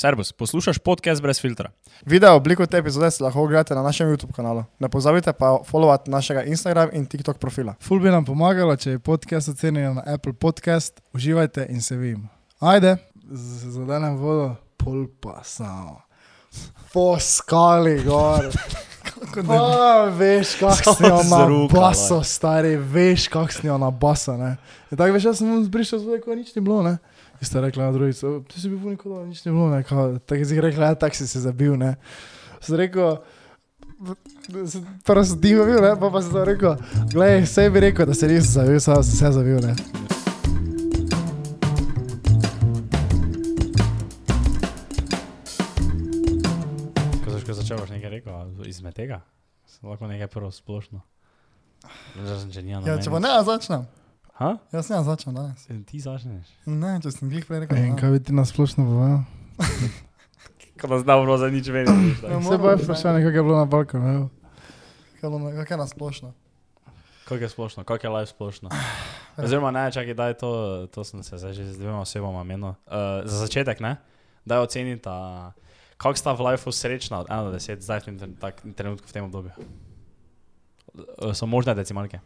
Servus, poslušaš podcast brez filtra. Video obliko te epizode si lahko ogledate na našem YouTube kanalu. Ne pozabite pa followati našega Instagram in TikTok profila. Ful bi nam pomagalo, če je podcast ocenjen na Apple Podcast, uživajte in se vidimo. Ajde, Z- zadenem vodo, pol pa samo. Po skali gor. Pa, veš, kak Samo si jo na baso, stari, veš, kak si jo na baso, tako veš, jaz sem zbrišal zvoj, ko nič ni bilo, ne. In sta rekla na drugico, "O, ti si bil punik, da nič ni bilo, Tako si rekla, ja, tak si se zabil, ne. Sem rekel, prvo sem tiho bil, ne, pa pa sem to rekel, glej, vse bi rekel, da se nisem zavil, samo sem se zavil, ne. Ko si začel, boš nekaj rekel, izmed tega? Se Lahko nekaj prvo splošno. Razen, če Ja, če pa ne, začnem. Ha? Jaz ne začnem danes. Ti začneš. Ne, če sem glih prej rekel. In ne. kaj bi ti nasplošno povedal? Ko da znam za nič meni. Ja, pa je vprašanje, kako je bilo na balkonu, evo. Kaj je Kaj na splošno? Kako je splošno, kako je live splošno? Oziroma, ne, čakaj, daj to, to sem se zdaj že z dvema osebama menil. Uh, za začetek, ne, daj oceniti, kako sta v lifeu srečna od 1 do 10, zdaj v tem trenutku v tem obdobju. Uh, so možne decimalke.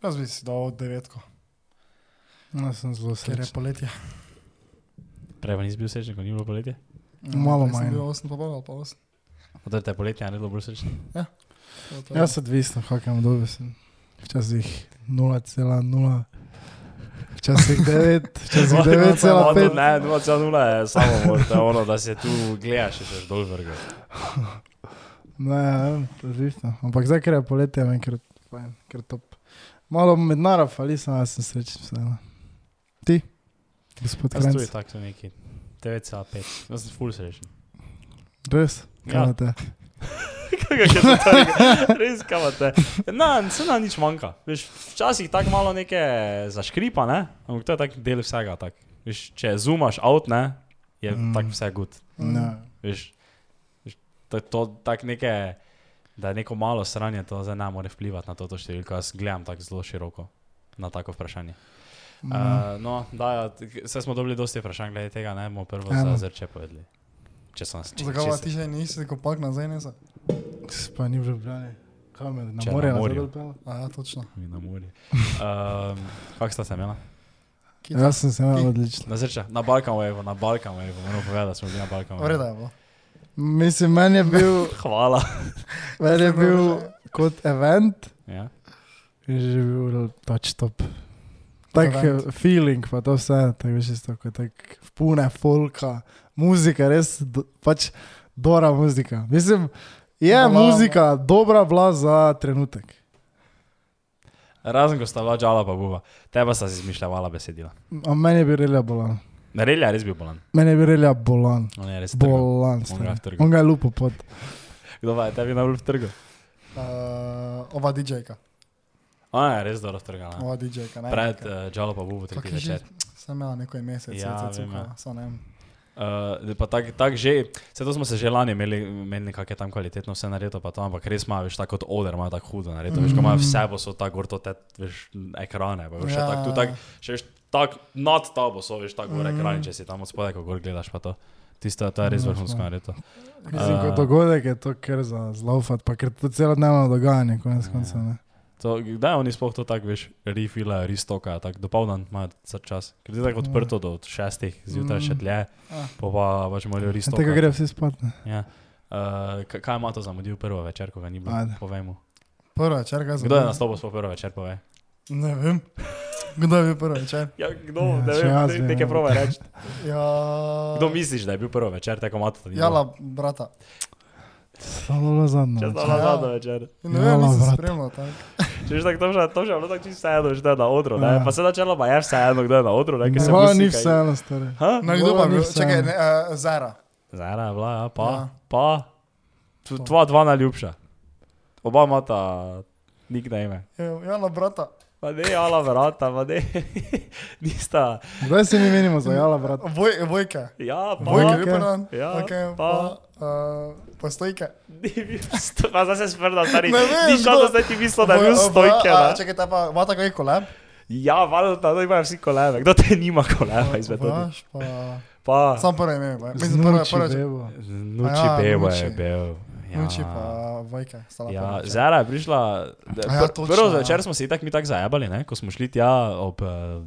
Jaz bi si dal devetko, No, sem zelo ker je srečen. poletje. Prej pa nisi bil srečen, ko ni bilo poletje. Malo Prej sem manj. bil 8 pa pol ali pa 8. Zato je te poletje naredilo bolj srečen. Jaz sem odvisen, kakem obdobju sem. Včasih 0,0, včasih 9, včasih 9,5. Ne, 2,0 je samo možno, ono, da se tu gledaš, še dol vrga. Ne, ne, odvisno. Ampak zdaj, ker je poletje, meni ker fajn, ker top. Malo med narav, ali sem, jaz sem srečen vseeno. Ti, gospod je Krenc, tako neki 9,5. Jaz sem full srečen. res? Ja. Kaj je to? Res kamate. Na, se nam nič manjka. Veš, včasih tako malo neke zaškripa, ne? Ampak to je tak del vsega. Tak. Veš, če zoomaš out, ne, je mm. Mm. tako vse good. Ne. Veš, veš, to je to tak neke, da je neko malo sranje, to zdaj ne more vplivati na to, to številko. Jaz gledam tako zelo široko na tako vprašanje. Mm. Uh, no, da, vse smo dobili dosti vprašanj glede tega, ne bomo prvo Eno. za zrče povedali. Če sem če, Zakaj pa če, ti še nisi kopak nazaj, ne za? Pa ni v Ljubljani. Kam je, na Če morje, na morju. morju. A ja, točno. Mi na morju. Um, Kako sta se imela? Jaz sem se imel odlično. Na zrča, na Balkan Wave, na Balkan Wave, moram povedati, da smo bili na Balkan Wave. Vreda je bilo. Mislim, meni je bil, Hvala. meni je bil kot event, Ja. je že bil pač top. Tak event. eh, feeling, pa to vse, tako veš, isto, kot tak pune folka, muzika, res do, pač dobra muzika. Mislim, je Bila- muzika dobra bila za trenutek. Razen ko sta bila džala pa buva, teba sta si izmišljala besedila. A meni je bil relja je res bil bolan. Meni je bil relja bolan. On je res trgal. Bolan, On ga je lupo pod. Kdo pa je tebi najbolj vtrgal? Uh, ova DJ-ka. On je res dobro vtrgal. ne. Ova DJ-ka. Pred uh, džalo pa Kako tretji večer. Sem imela neko ime, se je Ja, vem, ja. samo ne vem. Uh, pa tako tak že, vse to smo se že lani imeli, imeli nekako je tam kvalitetno vse naredito, pa to, ampak res ima, veš, tako kot oder, ima tako hudo naredito, veš, ko ima vse bo so tako gor to te, veš, ekrane, pa veš, ja. Ja. tako, tu tako, še veš, tako nad tabo so, veš, tako gor Mm. ekrani, če si tam od spodaj, ko gor gledaš, pa to, tisto, to je res Mm, vrhunsko ja. naredito. Mislim, A. kot dogodek je to ker za zlaufat, pa ker to celodnevno dogajanje, konec Ja. koncev. ne. To, kdaj oni sploh to tako, veš, refilajo, ristokajo, tako dopoldan imajo za čas, ker je tako odprto do šestih, zjutraj še Mm. dlje, Ah. pa pa pač morajo Ja, Tega gre vsi spat. Ja. Uh, kaj ima to zamudil prvo večer, ko ga ni bilo? Povejmo. Prvo večer, kaj Kdo je nastopil prvo večer, povej? Ne vem. Kdo je bil prvo večer? Ja, kdo, Ja, ne vem, jaz ne, vem, nekaj ja. prove reči. Ja. Kdo misliš, da je bil prvo večer, tako malo to ni? Jala, brata. Samo bilo zadnje. Če večer. znala Ja. zadnjo večer. Ne vem, nisem brata. spremljal tako. Če že tako to že, to že je bilo tako čisto vseeno, že da je na odru, ne? Ja. Pa se načelo pa je vseeno, kdo je na odru, ne? Se musi ni vseeno, stari. Ha? No, kdo pa Vola je bil? Čakaj, ne, uh, Zara. Zara je bila, ja, pa, Ja. pa. Tvoja dva najljubša. Oba imata nickname. Jala, brata. Pa ne, ala vrata, pa ne. Nista. Kdaj se mi menimo za jala, brat? Voj, vojke. Ja, pa. Vojke, bil prvi dan. Ja, okay, pa. pa. Uh, postojke. Ni bil sto, pa zdaj se sprda, stari. Ne vem, Ni kdo- da zdaj ti mislil, da je bil stojke, a, ne? Čakaj, ta pa, ima tako je kolab? Ja, valjda, da imajo vsi kolebe. Kdo te nima koleba izmed tega? Pa. Pa, Sam prvi ime, pa. mislim prvi, prvi. bebo. Nuči Ja, Bebo Nuči. je bil. Ja. Nuči pa Vojke. Ja. Zara je prišla. A ja, pr- točno, Prvo ja. zvečer smo se itak mi tako zajabali, ne? ko smo šli tja ob. Uh,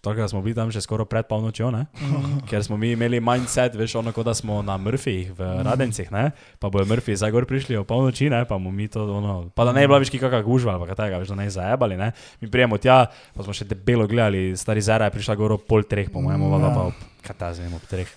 Tako da smo bili tam že skoraj pred polnočjo, ne? Mhm. ker smo mi imeli mindset, veš, ono, kot da smo na Murphyjih v Radencih, ne? pa bojo Murphy zdaj gor prišli ob polnoči, ne? pa bomo mi to, ono, pa da ne bi bila več kakšna gužva ali kaj takega, veš, da ne zajebali, ne? mi prijemo tja, pa smo še debelo gledali, stari Zara je prišla gor ob pol treh, po mojem, Mm, ja. pa ob, kaj ta zdaj, ob treh.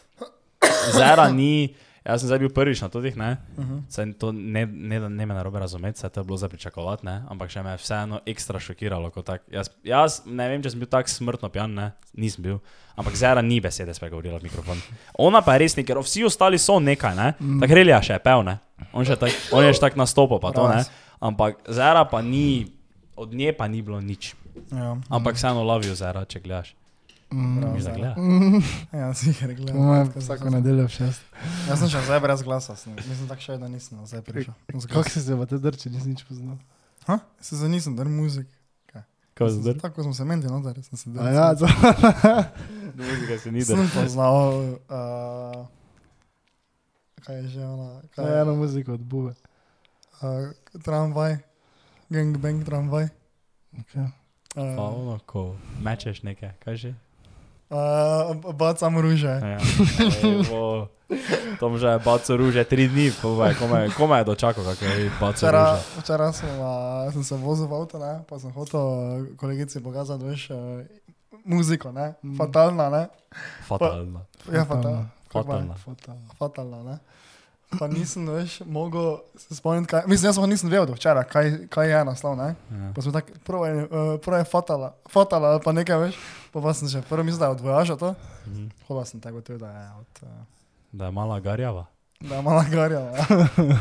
Zara ni, jaz sem zdaj bil prvič na totih, ne? Mhm. Saj to ne, ne, da ne me narobe razumeti, saj to je bilo za pričakovati, ne? ampak še me je vseeno ekstra šokiralo. Tak. Jaz, jaz ne vem, če sem bil tako smrtno pijan, ne? nisem bil. Ampak Zara ni besede spregovorila v mikrofon. Ona pa je res nekaj, ker vsi ostali so nekaj, ne? Mm. tako Relija še je pel, ne? On, tak, on je še tako nastopil, pa to ne. Ampak Zara pa ni, od nje pa ni bilo nič. Ja. Ampak vseeno lovijo Zara, če gledaš. Mm. Da? Mm. Ja, gledam. To ima Tako vsako sem- nedeljo v šest. Jaz sem še zdaj brez glasa, sem. mislim tako še, da nisem zdaj prišel. Z Kako si se pa te drči, nisem nič poznal. Ha? Se za nisem, dar muzik. Kaj se zdaj? Tako smo se menili, no, da sem se A ja, to. Muzika se ni da. Sem poznal, uh, kaj je že ona, kaj je je, ena muzika od Bube. uh, tramvaj, gangbang tramvaj. Okay. Pa Uh, ono, ko mečeš nekaj, kaj že? Uh, bacam ruže. Ja. Evo, Tom že je baco ruže tri dni, povej, komaj, komaj je dočakal, kako je baco Včeraj, ruže. včeraj sem, uh, sem se vozil v avto, ne, pa sem hotel uh, kolegici pokazati, veš, uh, muziko, ne, Mm. fatalna, ne. Fatalno. Ja, fatalna. Fatalna. Fatalna. Fatalna, ne. Pa nisem več mogel se spomniti, kaj, mislim, jaz pa nisem vedel do včeraj, kaj, kaj je naslov, ne. Ja. Pa smo tako, prvo je, uh, prvo je fatala, fatala, pa nekaj veš, pa, pa sem že prvo mislil, da je od vojaža to, Mhm. hoda sem tako tudi, da je od, uh, Da je mala garjava. da je mala garja. Ja.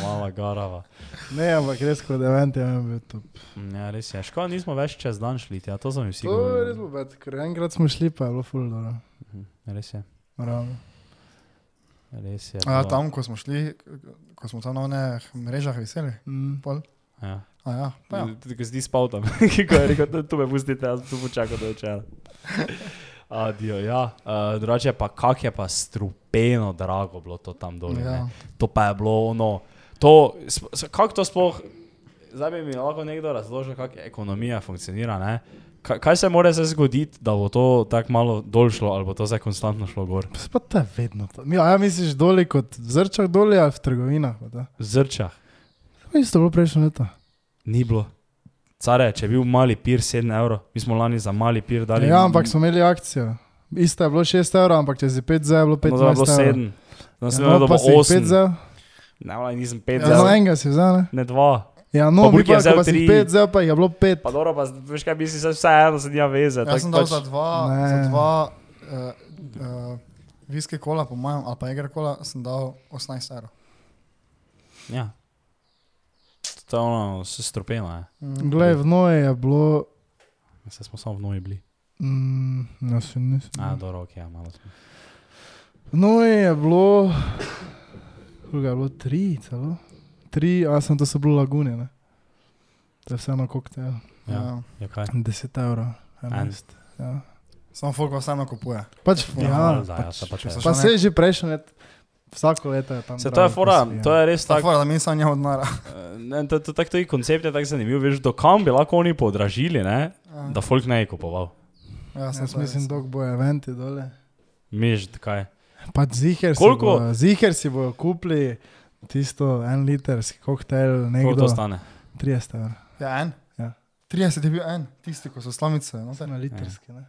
Mala garava. Ne, ampak res kot event je bil top. Ja, res je. Škoda, nismo več čez dan šli, ja, to so mi vsi To je res govorili. bilo, bet, ker enkrat smo šli, pa je bilo full dobro. Mhm, Res je. Ravno. Res je. A ja, tam, ko smo šli, ko smo tam na onih mrežah veseli, Mm. pol. Ja. A ja, pa ja. Tudi ko si spal tam, ko je rekel, "Tu- me pustite, jaz tu počakam do večera. Adijo, ja. Uh, drugače pa, kak je pa strupeno drago bilo to tam dol. ja. Ja. To pa je bilo ono. To, kako to sploh, zdaj bi mi lahko nekdo razložil, kako ekonomija funkcionira. Ne? Ka- Kaj se mora zdaj zgoditi, da bo to tako malo dol šlo, ali bo to zdaj konstantno šlo gor? Pa to je vedno to. Mi, a ja misliš doli kot v zrčah doli ali v trgovinah? V zrčah To je isto bilo prejšnjo leto. ni bilo. Care, če je bil mali pir 7 evrov, mi smo lani za mali pir dali. Ja, ampak smo imeli akcijo. Isto je bilo 6 evrov, ampak če si 5 za je bilo 15 No, zdaj je bilo evrov. 7. Zdaj Ja, no, pa bo si jih 8. 5 za. Ne, nisem 5 Ja, Ja, no, za. enega si vzal, ne? Ne 2. Ja, no, Pa mi pa, pa si. 5 za, pa jih je bilo 5. Pa dobro, pa veš kaj si se vse eno se nja veze. Jaz tako sem dal pač- za dva, Ne. za dva uh, uh, viske kola, po mojem, ali pa eger kola, sem dal 18 evrov. Ja. To je ono, se stropeno je. Mm. Glej, v noji je bilo. Se smo samo v noji bili. Mm, no, še nisem. A, dobro, ok, ja, malo smo. V noji je bilo. Koliko je bilo? Tri, celo. Tri, a sem to so bile lagune, ne? To je vseeno koktejl. Ja, Ja. ja kaj? 10 evrov. 11. Ja. Samo folk vseeno kupuje. Pač, Ja, ja, da, ja, pač, se pač so pa se je že prejšnjo let, vsako leto je tam. Se to je fora, si, ja. to je res Tako, tako. da mi samo njemu denara. eh, Ne, to, to, tak, to je koncept je tako zanimiv, veš, do kam bi lahko oni podražili, ne, da folk ne je kupoval. Ja, sem Jaz mislim, dok bo eventi dole. Miš, kaj. Pač ziher si, Koliko? bo, ziher si bojo kupili tisto en literski koktejl, Koliko nekdo. to stane? 30 evrov. Ja, en. Ja. 30 je bil en, tisti, ko so slamice. No, Na literski, ne?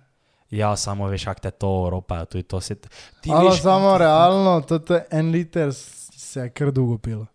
Ja, samo veš, kak te to Evropa, tu je to se. Ti Alo, veš, samo realno, to je en liter se je kar dolgo pilo.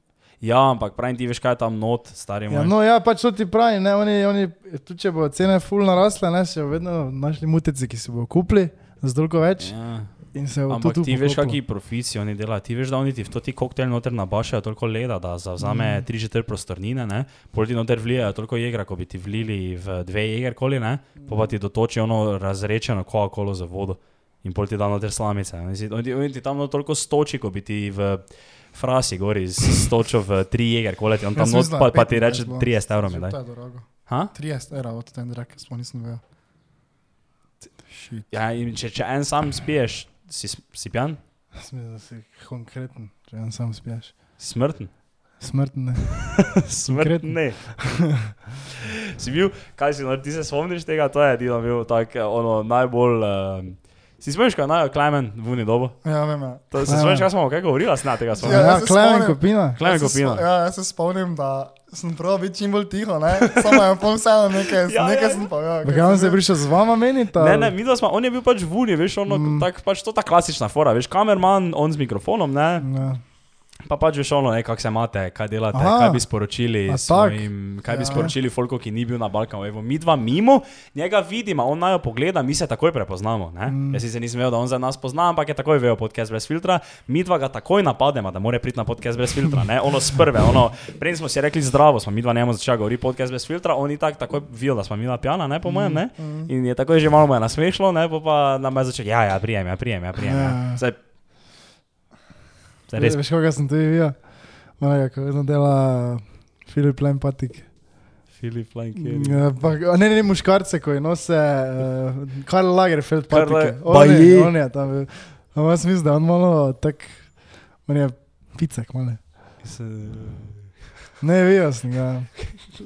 ja, ampak pravim ti veš, kaj je tam not, stari Ja, moj. no, ja, pač to ti pravi, ne, oni, oni, tudi če bo cene ful narasle, ne, še vedno našli muteci, ki si bojo kupili za toliko več Ja. In se bo Ampak ti veš, kakšni profisi oni delajo. Ti veš, da oni ti v to ti koktejl noter nabašajo toliko leda, da zavzame Mm. tri četrt prostornine, ne? pol ti noter vlijajo toliko jegra, kot bi ti vlili v dve jeger koli, ne? pa pa ti dotoči ono razrečeno Coca-Colo za vodo in pol ti da noter slamice. Oni, si- oni, ti tam toliko stoči, kot bi ti v frasi gori stočil v tri jeger koli, ti on tam Jaz not, pa, pa ti 25 reče bilo. 30 evrov. Ha? 30 evrov od ten drag, smo nisem vedel. Ja, in če, če en sam spiješ Si, si pijan? Smisel, da si konkreten, če en sam spiješ. Smrten? Smrtne. Smrten ne. si bil, kaj si, no, ti se spomniš tega, to je edino bil tak, eh, ono, najbolj... Uh, si spomniš, kaj je Klemen v Uni dobo? Ja, vem. Ja. To, se Ja. spomniš, kaj smo kaj govorili, sna tega Ja, spomniš? Ja, jaz se Klemen. Kopina. Klemen se Kopina. Ja, jaz se spomnim, da sem prav biti čim bolj tiho, ne? Samo je pol vseeno nekaj, Ja, nekaj ja, sem pa, ja. Kaj on se je prišel z vama meniti? Ne, ne, mi smo, on je bil pač v Uni, veš, ono, Mm. mm. tak, pač to ta klasična fora, veš, kamerman, on z mikrofonom, ne, Ja. Pa pač veš, ono, ne, kak se imate, kaj delate, Aha. Kaj bi sporočili svojim, kaj bi Ja. sporočili folko, ki ni bil na Balkanu, evo, mi dva mimo, njega vidimo, on najo pogleda, mi se takoj prepoznamo, ne, Mm. mm. jaz se nisem vedel, da on za nas pozna, ampak je takoj vedel podcast brez filtra, mi dva ga takoj napademo, da mora priti na podcast brez filtra, ne, ono s prve, ono, prej smo si rekli zdravo, smo mi dva njemu začeli govoriti podcast brez filtra, on je tak takoj videl, da smo mi dva pijana, ne, po mojem, ne, Mm. In je tako že malo mu je nasmešlo, ne, pa, pa nam je začel, ja, ja, prijem, ja, prijem, ja, prijem. Ja. Ja. Zdaj res, Veš, koga sem tudi videl? Mojega, ko vedno dela Filip Lempatik. Filip Lankin. Ja, pa, a ne, ne, muškarce, ko je nose, uh, Karl Lagerfeld Karl On Pa je, on je tam. Ampak jaz mislim, da on malo tak, on je picek, malo. Ne, videl sem ga.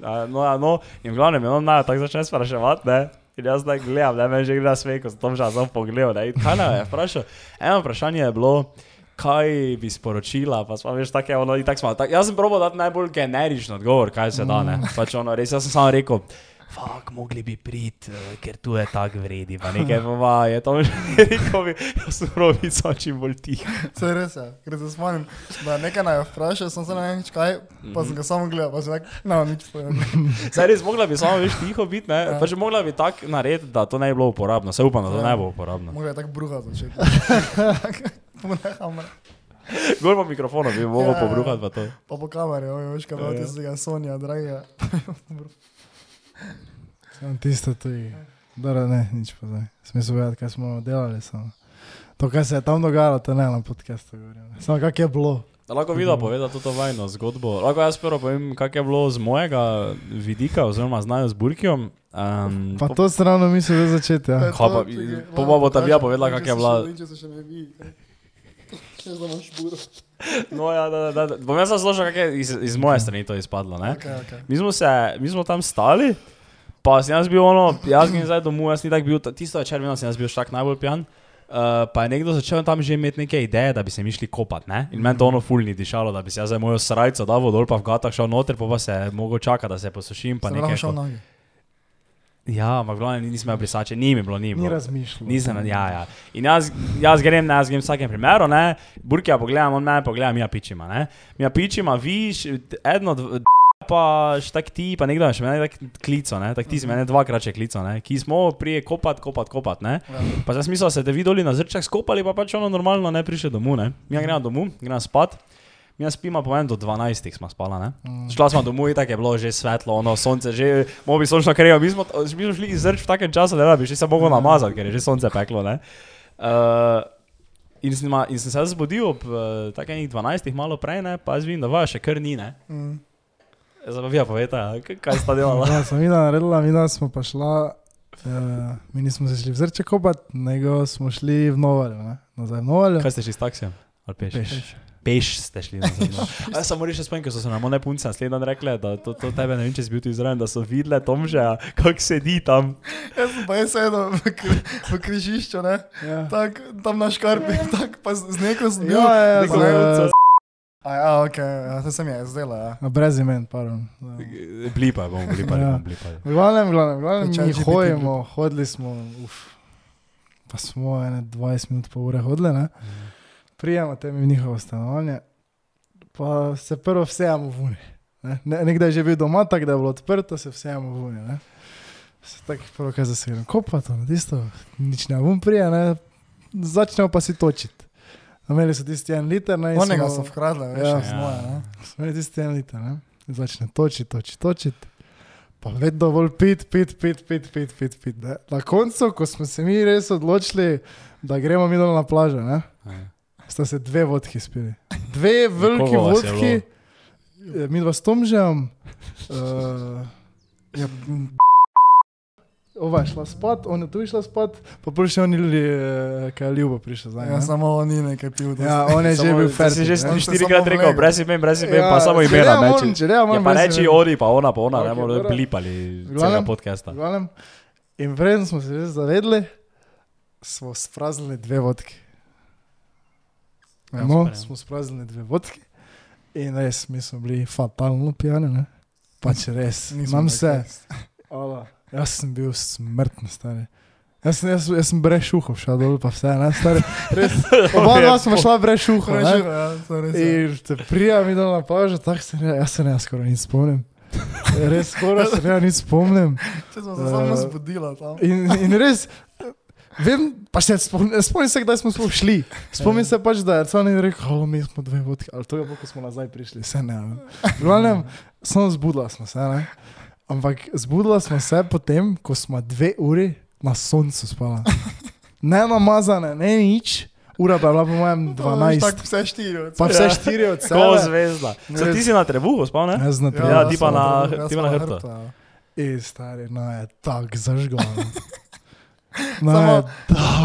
A, No, a, no, in v glavnem, on naj tako začne spraševati, ne. In jaz zdaj gledam, ne, meni že gre na sve, ko sem tam že sam pogledal, ne. In kaj je vprašal? Eno vprašanje je bilo, kaj bi sporočila, pa smo veš take, ono, in tako smo, tak, jaz sem probal dati najbolj generičen odgovor, kaj se da, ne. Pač ono, res, jaz sem samo rekel, Fak, mogli bi priti, uh, ker tu je tako vredi, pa nekaj pa je to že rekel, jaz sem prav videl, čim bolj tiho. Se res je, ker se spomnim, da nekaj naj vprašal, sem se ne vem, nič kaj, pa sem ga samo gledal, pa sem rekel, no, nič povedal. Zdaj res mogla bi samo več tiho biti, ne? Ja. Pač mogla bi tako narediti, da to ne bi bilo uporabno. Se upam, da to Ja. ne bo uporabno. Mogoče je tako bruha začeti. Poneham, Gor po mikrofonu bi mogel Ja, ja. pobruhati pa to. pa po kameri, oj, veš, kaj Ja. ti se ga Sonja, dragega. Sam tisto tudi. Dora, ne, nič pa zdaj. Smisel vedeti, kaj smo delali. Samo. To, kaj se je tam dogajalo, to ne na podcastu govorim. Samo kak je bilo. Da lahko videl poveda to vajno zgodbo. Lahko jaz prvo povem, kak je bilo z mojega vidika, oziroma znajo z Burkijom. Um, Pa to se ravno misli že začeti. Ja. Pa- bo ta vija povedala, kak je bila- še za imaš buro. no, ja, da, da, da. Bom jaz razložil, kak je iz, iz moje strani to izpadlo. Ne? Okay, okay. Mi smo, se, mi smo tam stali, pa sem jaz bil ono, jaz grem zdaj domov, jaz ni tako bil, tisto večer vedno sem jaz bil štak najbolj pijan. Uh, pa je nekdo začel tam že imeti neke ideje, da bi se mi šli kopati. Ne? In meni to ono fulni dišalo, da bi se jaz za mojo srajco dal dol, pa v gatah šel noter, pa, pa se mogel čakati, da se posušim. Pa nekaj, šel nogi. Ja, ampak glavno nisem imel brisače, ni mi bilo, ni mi Ni bilo. razmišljal. Nisem, ja, ja. In jaz, jaz grem, ne, jaz grem v vsakem primeru, ne, Burkija pogledam, on mene pogleda, mi ja pičima, ne. Mi ja pičima, viš, eno, d- d- pa še tak ti, pa nekdo še mene tak klico, ne, tak ti si mene dvakrat še klico, ne, ki smo prije kopat, kopat, kopat, ne. Ja. Pa smisel, da se te videli na zrček skopali, pa pač ono normalno ne prišli domov, ne. Mi ja gremo domov, gremo spat. Mi spimo, povem, do 12 smo spala, ne. Mm. Šla smo domov, in tako je bilo že svetlo, ono sonce, že mogo bi sončno krejo. Mi smo, mi smo šli iz zrč v takem času, da bi šli se moglo namazati, ker je že sonce peklo. Ne? Uh, in, sem, ma- in sem se zbudil ob uh, takih 12, malo prej, ne? pa jaz vidim, da vaša še kar ni. Ne? Mm. Zdaj pa vi ja povete, a, k- kaj sta delala. Ja, sem videla, naredila, mi da smo pa šla, uh, mi nismo se šli v zrče kopati, nego smo šli v Novalju, ne? nazaj v Novalju. Kaj ste šli s taksijem? Ali peš? Peš. Peš ste šli nazaj. No. A Jaz samo reči spomnim, ker so se nam one punce naslednji dan rekle, da to, to tebe ne vem, če si bil tu izraven, da so videle Tomža, kako sedi tam. Jaz sem pa jaz sedel v, kri, v križišču, ne? Ja. Tak, tam na škarpi, tak, pa z, z neko sem bil. Ja, ja, ja, neko z- levico. A ja, ok, ja, to sem jaz zdela, ja. A brez imen, pardon. Ja. Blipa, bomo blipali, Ja. bomo blipali. V glavnem, v glavnem, v glavnem mi GPT hodimo, hodili smo, uf, pa smo ene 20 minut po ure hodili, ne? Prijemo tem v njihovo stanovanje, pa se prvo vsejamo v uni. Ne? Ne, nekdaj je že bil doma, tako da je bilo odprto, se vsejamo v uni. Ne? Se tako prvo kaj zasegram, kopato, na tisto, nič ne bom prija, ne? začnemo pa si točiti. Imeli so tisti en liter, ne? Onega so vkradli, veš, Ja. ja. z moje, ne? smo imeli tisti en liter, ne? Začne točiti, točiti, točiti. Pa vedno bolj pit, pit, pit, pit, pit, pit, pit. Ne? Na koncu, ko smo se mi res odločili, da gremo mi dol na plažo, ne? Sta se dve vodki spili. Dve veliki je vodki, eh, mi dva s Tomžem. Uh, ja, m, ova je šla spat, on je tu išla spat, pa prvi še oni ljudje, eh, kaj je ljubo prišel zdaj. Ja, ne? samo on ni nekaj pil. Ja, on je že bil to fertik. Si že ne. si On se štirikrat samo rekel, brez imen, brez imen, Ja, pa samo imena ne, moram- meči. če ne, moram Ja, pa brez reči imen. Odi, pa ona, pa ona, Ok, ne bomo dobro. blipali V celega glavnem- podcasta. V glavnem, In vreden smo se že zavedli, smo spraznili dve vodki. Ja, No, super, ja. smo spraznili dve vodki in res, mi smo bili fatalno pijani, ne? Pač res, imam se. Ola, jaz sem bil smrtno star. Jaz sem, jaz, jaz sem brez šuhov šel dol, pa vse, ne, stari. Res, oba dva smo šla brez šuhov, ja, ja. In te prijam in dol na plažo, tako se ne, jaz se ne skoraj nič spomnim. Res skoraj se ne nič spomnim. Če smo se samo Eh, zbudila tam. In, in res, vem, pa še spomnim, spomnim se, kdaj smo šli. Spomnim se pač, da je Arcan rekel, oh, mi smo dve vodke, ali to je bilo, ko smo nazaj prišli, vse ne. V glavnem, samo zbudila smo se, ne. Ampak zbudila smo se potem, ko smo dve uri na soncu spala. Ne namazane, ne nič. Ura pa je bila po mojem To veš, 12. Tako vse štiri. od Pa sebe. vse štiri od sebe. zvezda. So ti si na trebuhu spal, ne? Jaz na Ja, ja, ti pa na- hrbtu, na hrbtu. ja. In stari, no je tako zažgano. No Samo- je.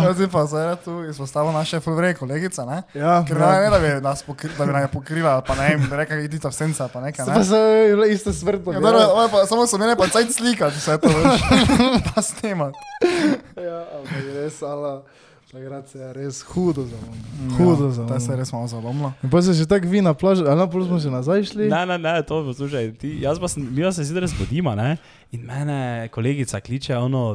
Jaz bi pa zdaj tu izpostavil naše fulvrej kolegice, ne? Ja, Ker ja. ne, ne, da bi nas pokri, da bi nas pokrila, ali pa ne vem, reka, idita v senca, pa nekaj, Pa ne? so bile iste smrtno. Ja, dobro, ove pa, samo so mene pa cajt slikati, vse to, veš, pa snemati. Ja, ampak res, ala, takrat se je res hudo zalomilo. Hudo Ja, Ta se je zalomilo. res malo zalomilo. In pa se že tako vi na plaži, ali na pol smo še nazaj šli. Ne, ne, ne, to poslušaj. Ti, jaz pa sem, mi pa se zjutraj zbudimo, ne? In mene kolegica kliče, ono,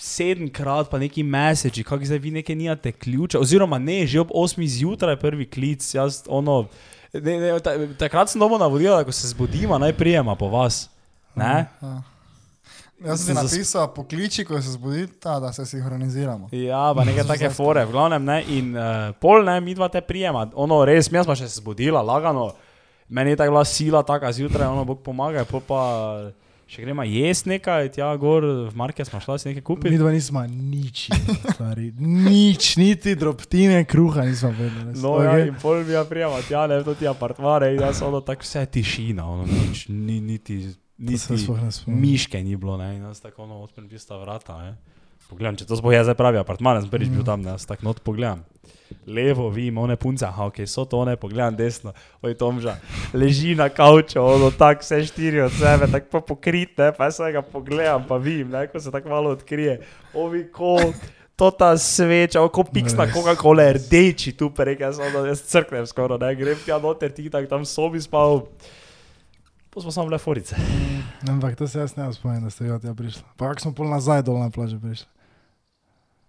sedemkrat pa neki meseči, kako zdaj vi nekaj nijate ključa, oziroma ne, že ob 8 zjutraj prvi klic, jaz, ono, ne, ne, ta, takrat sem dobo navodila, da ko se zbudimo, naj prijema po vas. Ne? Ja. Jaz Se sem napisal, pokliči, ko se zbudita, da se sinhroniziramo. Ja, pa neke take fore, v glavnem ne, in uh, pol ne, mi dva te prijema, ono res, jaz pa še se zbudila, lagano, meni je tako bila sila, taka zjutraj, ono Bog pomaga, pol pa še gremo jesti nekaj, tja gor v market smo šla si nekaj Mi kupiti. dva nismo nič, stari, nič, niti drobtine kruha nismo vedeli. No, okay. ja, in pol mi je prijema, tja ne, v ti apartmane, in jaz ono tako vse tišina, ono nič, ni, niti, To niti miške ni bilo, ne, in jaz tako ono odprem tista vrata, ne. Pogledam, če to sploh je zdaj pravi apartman, jaz sem prvič bil tam, ne, jaz tako not pogledam. Levo, vidim, one punce, aha, ok, so to one, pogledam desno, oj Tomža, leži na kavču, ono tako vse štiri od sebe, tako pa pokrit, ne, pa jaz ga pogledam, pa vidim, ne, ko se tako malo odkrije, ovi ko, to ta sveča, ko piksna. Coca-Cola, rdeči tu, prek jaz, ono, jaz crknem skoro, ne, grem tja noter, ti tako tam sobi spal, pa smo samo bile forice. Ampak to se jaz ne spomnim, da ste od tega prišli. Pa kako smo pol nazaj dol na plaži prišli.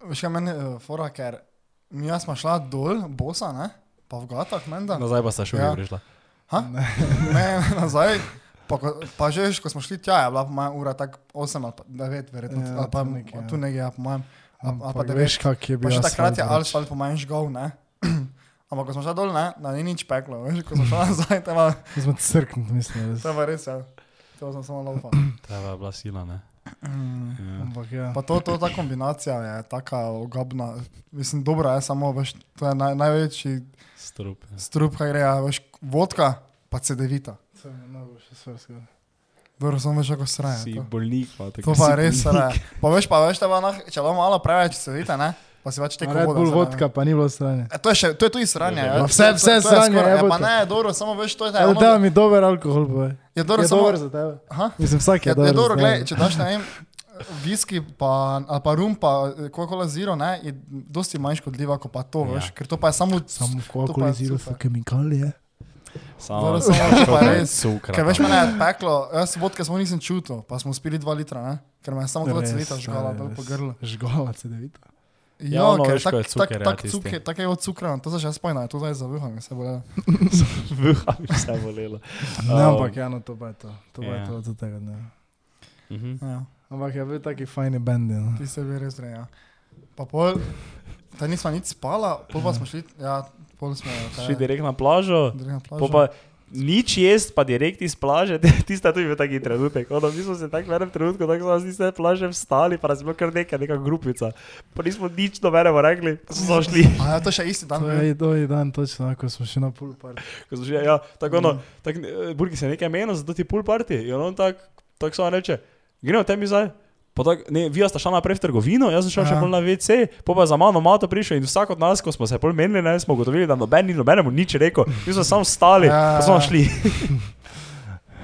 Veš kaj meni, uh, fora, ker mi smo šla dol, bosa, ne? Pa v gatah, menda. Nazaj pa sta šuga Ja. ja. prišla. Ha? Ne, nazaj. Pa, ko, pa že, veš, ko smo šli tja, je bila po mojem ura tako 8 ali pa 9, verjetno. Ja, ali pa tu nekje, ja. tu nekje, ja, po mojem. Ali ali pa Ampak 9. veš, kak je Pa bil še takrat je asfalt, asfalt po mojem žgal, ne? Ampak ko smo šli dol, ne, da ni nič peklo, veš, ko smo šli nazaj, to je. Smo crknili, mislim. res. pa res, ja. To sem samo laufal. Treba je bila sila, ne? Ja. Ampak ja. Pa to, to, ta kombinacija je taka ogabna. Mislim, dobra je samo, veš, to je naj, največji Strup. Ja. strup, kaj gre, ja, veš, vodka, pa CD-vita. To je najboljše stvar skoraj. Dobro, samo veš, kako sraje. Si To, bolnik, pa tako to pa je res sraje. Pa veš, pa veš, nah, če bo malo preveč CD-vita, ne, pa si več teko. Bull zraven. vodka, pa ni bilo stranje. E, to, je še, to je tudi sranje. Ja, ja. vse- To- to- vse to je sranje, jebote. Ja, pa ne, dobro, samo veš, to je Ja, ono- da mi dober alkohol, povej. Je dobro, Je samo, dober za tebe. Aha. Mislim, vsak je Je, je dober. dobro, tebe. če daš, ne vem, viski pa, ali pa rum, pa Coca-Cola Zero, ne, je dosti manj škodljiva kot pa to, Ja. veš, ker to pa je samo... Samo pa je Coca-Coli zero so kemikalije. Samo Dobro, samo pa je res. Cukra. Ker veš, mene je peklo, jaz vodke smo nisem čutil, pa smo spili 2 litra, ne, ker me je samo 2 litra žgala dol po grlu. Žgala CD-vita. Ja, Ja, ono, ker veš, ko je tak, tak, cuker, ja, tak, cuker, tak je od cukra, to se že spojna, to zdaj zavuham, se bo Vuha mi vse bolelo. Ne, Um, ampak ja, no to pa je to. To pa je ja. to od tega dneva. Mhm. Ja, Ampak je bil taki fajni bendi. No. ti se bi res reja. Pa pol, ta nismo nič spala, pol pa smo šli, ja, pol smo... kaj Šli direkt na plažo, direkt na plažo. pa nič jest, pa direkt iz plaže, tista tudi bil taki trenutek. Ono, mi smo se tako v enem trenutku, tako smo z tiste plaže vstali, pa bilo kar nekaj, neka grupica. Pa nismo nič nobenemu rekli, smo šli. A ja, to še isti dan. To je to je dan točno, ko smo šli na pool party. Ko smo šli, ja, tako ono, tak, eh, Burki se nekaj menil, zato ti pool party. In on tako tak samo reče, gremo temi zdaj. Tak, ne, vi sta šla naprej v trgovino, jaz sem šel še bolj na WC, pa pa za mano mato prišel in vsak od nas, ko smo se pol menili, ne, smo ugotovili, da noben ni nobenemu nič rekel. Mi smo samo stali, Ja, pa smo ja. šli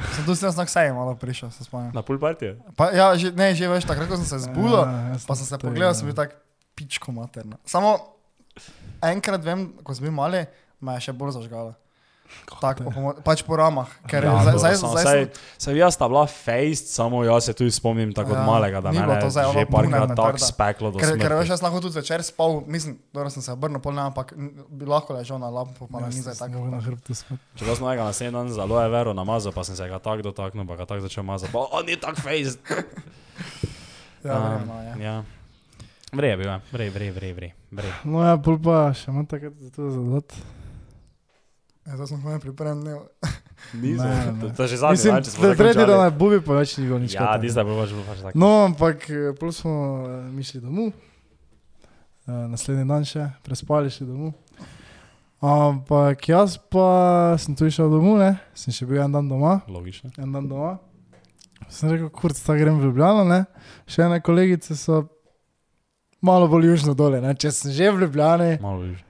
Sem tu sem znak sej malo prišel, se spomnim. na pul partije. Pa, ja, že, ne, že veš, takrat ko sem se zbudil, Ja, jaz pa sem se pogledal, ja. sem bil tak pičko materna. Samo enkrat vem, ko sem bil mali, me je še bolj zažgala. Tak, po, pomo- pač po ramah, ker Ja, zdaj, dobro, zdaj, samo zdaj saj- jaz sta bila fejst, samo jaz se tudi spomnim tako od Ja, malega, da me je zdaj že parkrat tako speklo do ker, ker veš, smrti. jaz lahko tudi zvečer spal, mislim, dobro sem se obrnil pol ne, ampak bi lahko ležal na lampu, pa na mize tako. na hrbtu spet. Če jaz ga naslednji dan za aloe vero namazal, pa sem se ga tako dotaknil, pa ga tako začel mazati. Pa on je tak fejst. Ja, Um, verjetno, ja. ja. Vrej je bil, ja. vrej, vrej, vrej, vrej. vrej. No ja, pol pa še imam takrat za to zadat. Ja, zdaj sem komaj pripravljen. Ne, Nisem. Ne, ne. To, to je že zadnji Mislim, dan, če smo da zdaj tretji končali. na Bubi pa več ni bilo nič. Ja, zdaj bo pač bil pač tako. No, ampak eh, pol smo eh, mi šli domov, uh, naslednji dan še, prespali šli domov. Ampak jaz pa sem tu išel domov, ne? sem še bil en dan doma, Logično. en dan doma. Sem rekel, kurc, ta grem v Ljubljano, ne? še ene kolegice so malo bolj južno dole, ne? če sem že v Ljubljani, Malo više.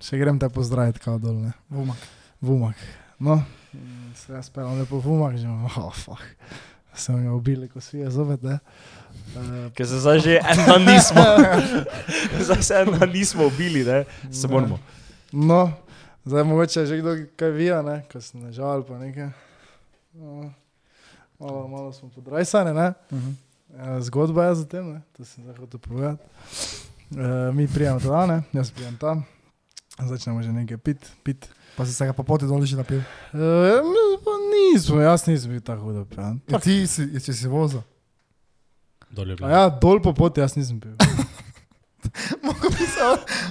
Še grem te pozdraviti kao dol, ne? Vumak. v Umak. No, mm, se jaz pelem lepo v Umak, že imam, oh, fuck. Sem ga ubili, ko svije zopet, ne. Uh, Ker se zdaj že en dan nismo. zdaj se en dan nismo ubili, ne? Se Ne. moramo. No, zdaj mogoče že kdo kaj vija, ne, ko sem ležal ali pa nekaj. No, malo, malo smo podrajsani, ne. Mhm. Eh, Zgodba je za tem, ne, to sem zdaj hotel povedati. Uh, mi prijemo tam, ne, jaz prijem tam, začnemo že nekaj pit, pit. Pa si se ga po poti dol že napil. Mi pa nismo, jaz nisem bil tako hudo pijan. Ja, ti si, če si vozil. Dol je A bilo. ja, dol po poti jaz nisem bil. Mogo bi se,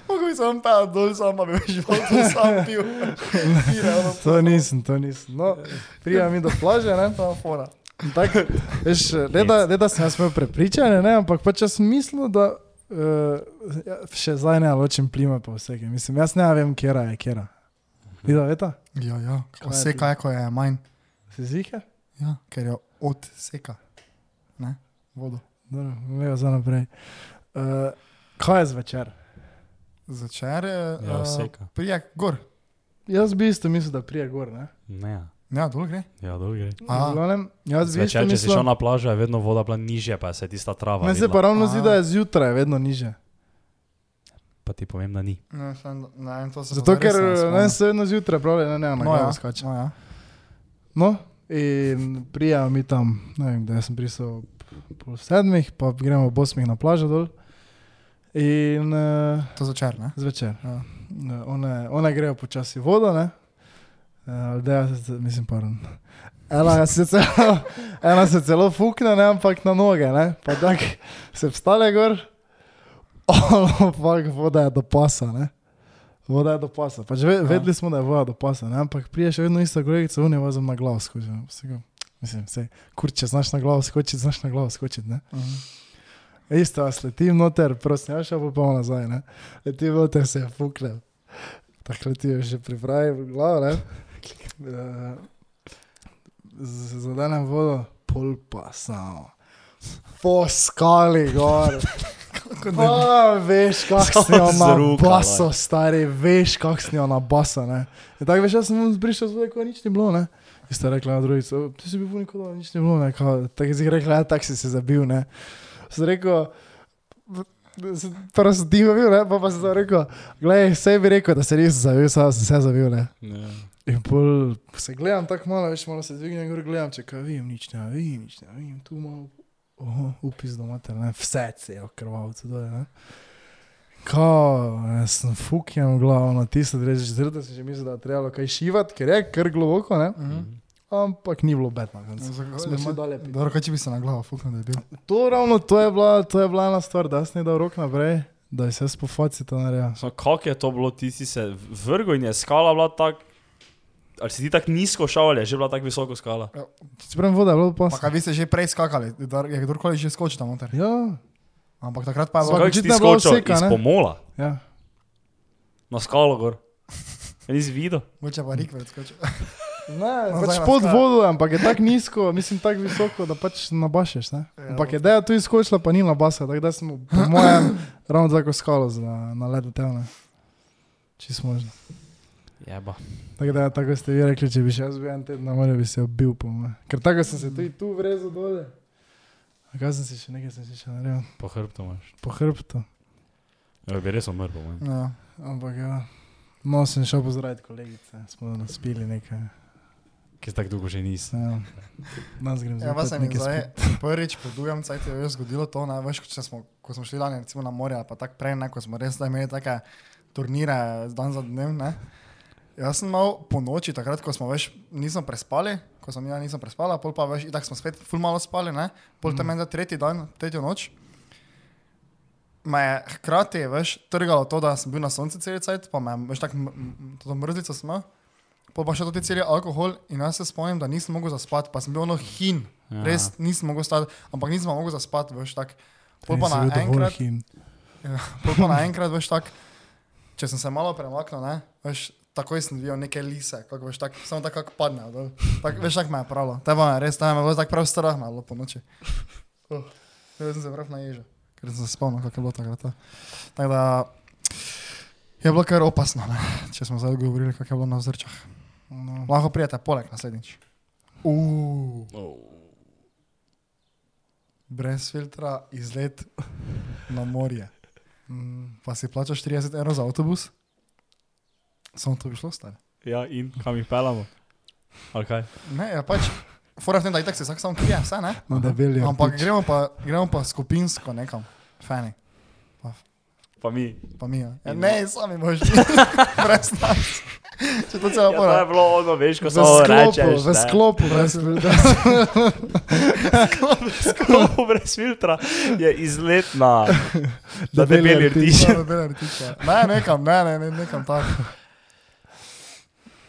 mogo bi se vam ta dol sam, pa bi že vozil sam pil. Ono, To nisem, to nisem. No, prijemo mi do plaže, ne. ta fora. Tak, veš, ne, da, ne da sem jaz imel prepričanje, ne, ampak pač jaz sem mislil, da uh, ja, še zdaj ne ločim plime pa vse. Mislim, jaz ne vem, kera je kera. Videla, veta? Ja, ja, Kaj je oseka je, ko je manj. Si zihe? Ja, ker je odseka. Ne, vodo. Dobro, vejo za naprej. Uh, kaj je zvečer? Začer je. Ja, eh, oseka. Prije gor. Jaz bi isto mislil, da prije gor, ne? Ne, Ja, dol gre. ja, dol gre. Glavnem, Jaz Zvečer, če si šel na plažo, je vedno voda bila nižja, pa se je tista trava. meni se pa ravno zdi, A. da je zjutraj vedno niže. Pa ti povem, da ni. Ne, sem, ne, to se Zato, ker ne se vedno zjutraj pravi, ne, ne, na No, ja, skače. no, ja. No, in prijemo mi tam, ne vem, da sem prisel ob pol sedmih, pa gremo ob osmih na plažo dol. In uh, To začer, ne? zvečer. Ja. One, one grejo počasi vodo, ne. Uh, da, mislim, pardon. Ena se, celo, ena se celo fukne, ne, ampak na noge, ne. Pa tako se vstale gor, ampak voda je do pasa, ne. Voda je do pasa. Pač ve, vedeli smo, da je voda do pasa, ne? ampak prije še vedno ista kolegica, unija vozim na glavo skoči. Vsega- Mislim, vse, kurče, znaš na glavo skočiti, znaš na glavo skočiti, ne. Mhm. Isto, jaz letim noter, prosim, ja, še pa pa nazaj, ne. Letim noter, se je fukne. Tako letim že pripravi v glavo, ne. Eh, Zadenem vodo, pol pa samo. Po skali gor. Pa, veš, kak Samo si jo na baso, stari, veš, kak si jo na baso, ne. In tako veš, jaz sem zbrišal zvoj, ko nič ni bilo, ne. In sta rekla na drugico, "O, ti si bil v nikodo, nič ni bilo, ne. Tako si rekla, ja, tak si se zabil, ne. Sem rekel, "V- prvo sem tiho bil, ne, pa pa sem rekel, gledaj, vse bi rekel, da se nisem zavil, samo sem se zavil, ne. Ja. In pol se gledam tako malo, veš, malo se dvignem gor, gledam, če kaj vidim, nič ne vidim, nič ne vidim, tu malo, oho, upis do mater, ne, vse celo krvavce dole, ne. Kao, jaz sem fukjem glavo na tisto, da režeš zrda, si že mislil, da je trebalo kaj šivati, ker je kar globoko, ne, Mhm. Ampak ni bilo bed na koncu. Zakaj- Smo. Dobro, kaj če bi se na glavo fuknil, da je bil. To ravno, to je bila, to je bila ena stvar, da sem dal rok naprej, da se jaz po faci to naredil. Samo kako je to bilo, ti si se vrgel in je skala bila tako. Ali si ti tako nizko šel, ali je že bila tako visoko skala? Čeprav voda je bilo Pa pa. kaj vi ste že prej skakali, da je kdorkoli že skočil tam noter. Ja, Ampak takrat pa je bilo. Kako si ti je skočil iz ne? pomola ja. na skalo gor? Ja, nisi videl? Moče pa več skočil. Ne, No, pač pod nas- vodo, ampak je tako nizko, mislim tako visoko, da pač nabašeš. Ne? Ja, Ampak je deja tu izkočila, pa ni nabasa, tako da smo po mojem ravno tako skalo za, na ledu tevne. Čist možno. Jeba. Tako da, tako ste vi rekli, če bi še jaz bil en teden na morju, bi se obil po mojem. Ker tako sem se tudi tu vrezal dole. A kaj sem si še nekaj sem si še naredil? Po hrbtu imaš. Po hrbtu. Ja, bi res umrl, po mojem. Ja. Ampak ja. No, sem šel pozdraviti kolegice, smo naspili nekaj. Ki tako dolgo že nisem. Ja. Grem Ja, pa se zopet mi nekaj zdaj prvič po dolgem cajtu je zgodilo to, ne, veš, če smo, ko smo šli lani recimo na morje, pa tako prej, ne, ko smo res imeli take turnire dan za dnem, ne. Jaz sem mal po noči, takrat, ko smo več nismo prespali, ko sem ja nisem prespala, pol pa več, tako smo spet ful malo spali, ne, pol tam mm. tretji dan, tretjo noč. Me je hkrati, veš, trgalo to, da sem bil na soncu cel cajt, pa me je, veš, tako to mrzlico sem Pol pa še to ti celi alkohol in jaz se spomnim, da nisem mogel zaspati, pa sem bil ono hin. Ja. Ja. Res nisem mogel stati, ampak nisem mogel zaspati, veš, tako. Pol pa naenkrat, hin. pol pa naenkrat, veš, tako, če sem se malo premaknil, ne, veš, takoj sem videl neke lise, kako veš, tako, samo tako kako padne, dol. tak, veš, tako me je pralo. Teba me je res, teba me je tako prav strah malo po noči. Uh, jaz sem se prav naježil, ker sem se spomnil, kako je bilo takrat. Tako da je bilo kar opasno, ne, če smo zdaj govorili, kako je bilo na vzrčah. No. Lahko prijete poleg naslednjič. Uh. Oh. Brez filtra izlet na morje. Mm. Pa si plačaš 30 evrov za avtobus? Samo to bi šlo stane. Ja, in kam jih pelamo? Kaj? Ne, ja pač. Fora v tem, da itak se vsak sam krije, vse ne? Na debeli. Ampak gremo pa, gremo pa skupinsko nekam. Fani, Pa mi. pa mi. Ja. Ja, ne, sami možni. Brez nas. Če to celo Ja, to je pora. bilo ono, veš, ko V sklopu, rečeš. v sklopu, brez filtra. sklopu brez filtra je izlet na, na Debeli debeli rtič. rtič. Ne, nekam, ne, ne, ne nekam tako.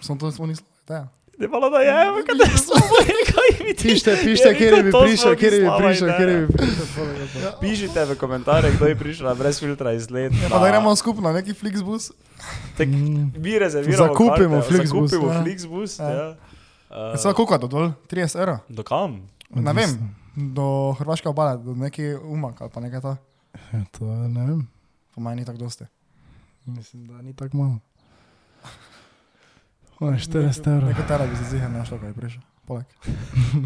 Sem to smo nismo. Ja. Ne pa da je, kaj te smo kaj mi ti. Pišite, pišite, kjer bi to prišel, kjer bi prišel, kjer bi prišel. Pišite v komentarje, kdo je prišel na brez filtra izlet. Ja, pa da gremo skupno na neki Flixbus. Tak, Mm. mi rezerviramo. Zakupimo karte, Flixbus. Zakupimo Ja. Flixbus. Ja. Ja. Uh, Samo koliko je do dol? 30 evrov? do kam? Ne vem, do Hrvaške obale, do neki umak ali pa nekaj to. Ja, to ne vem. Po meni ni tako dosti. Mislim, da ni tako malo. O, 40 evrov. Neko tera bi se zihar našlo, kaj je prišel. Poleg.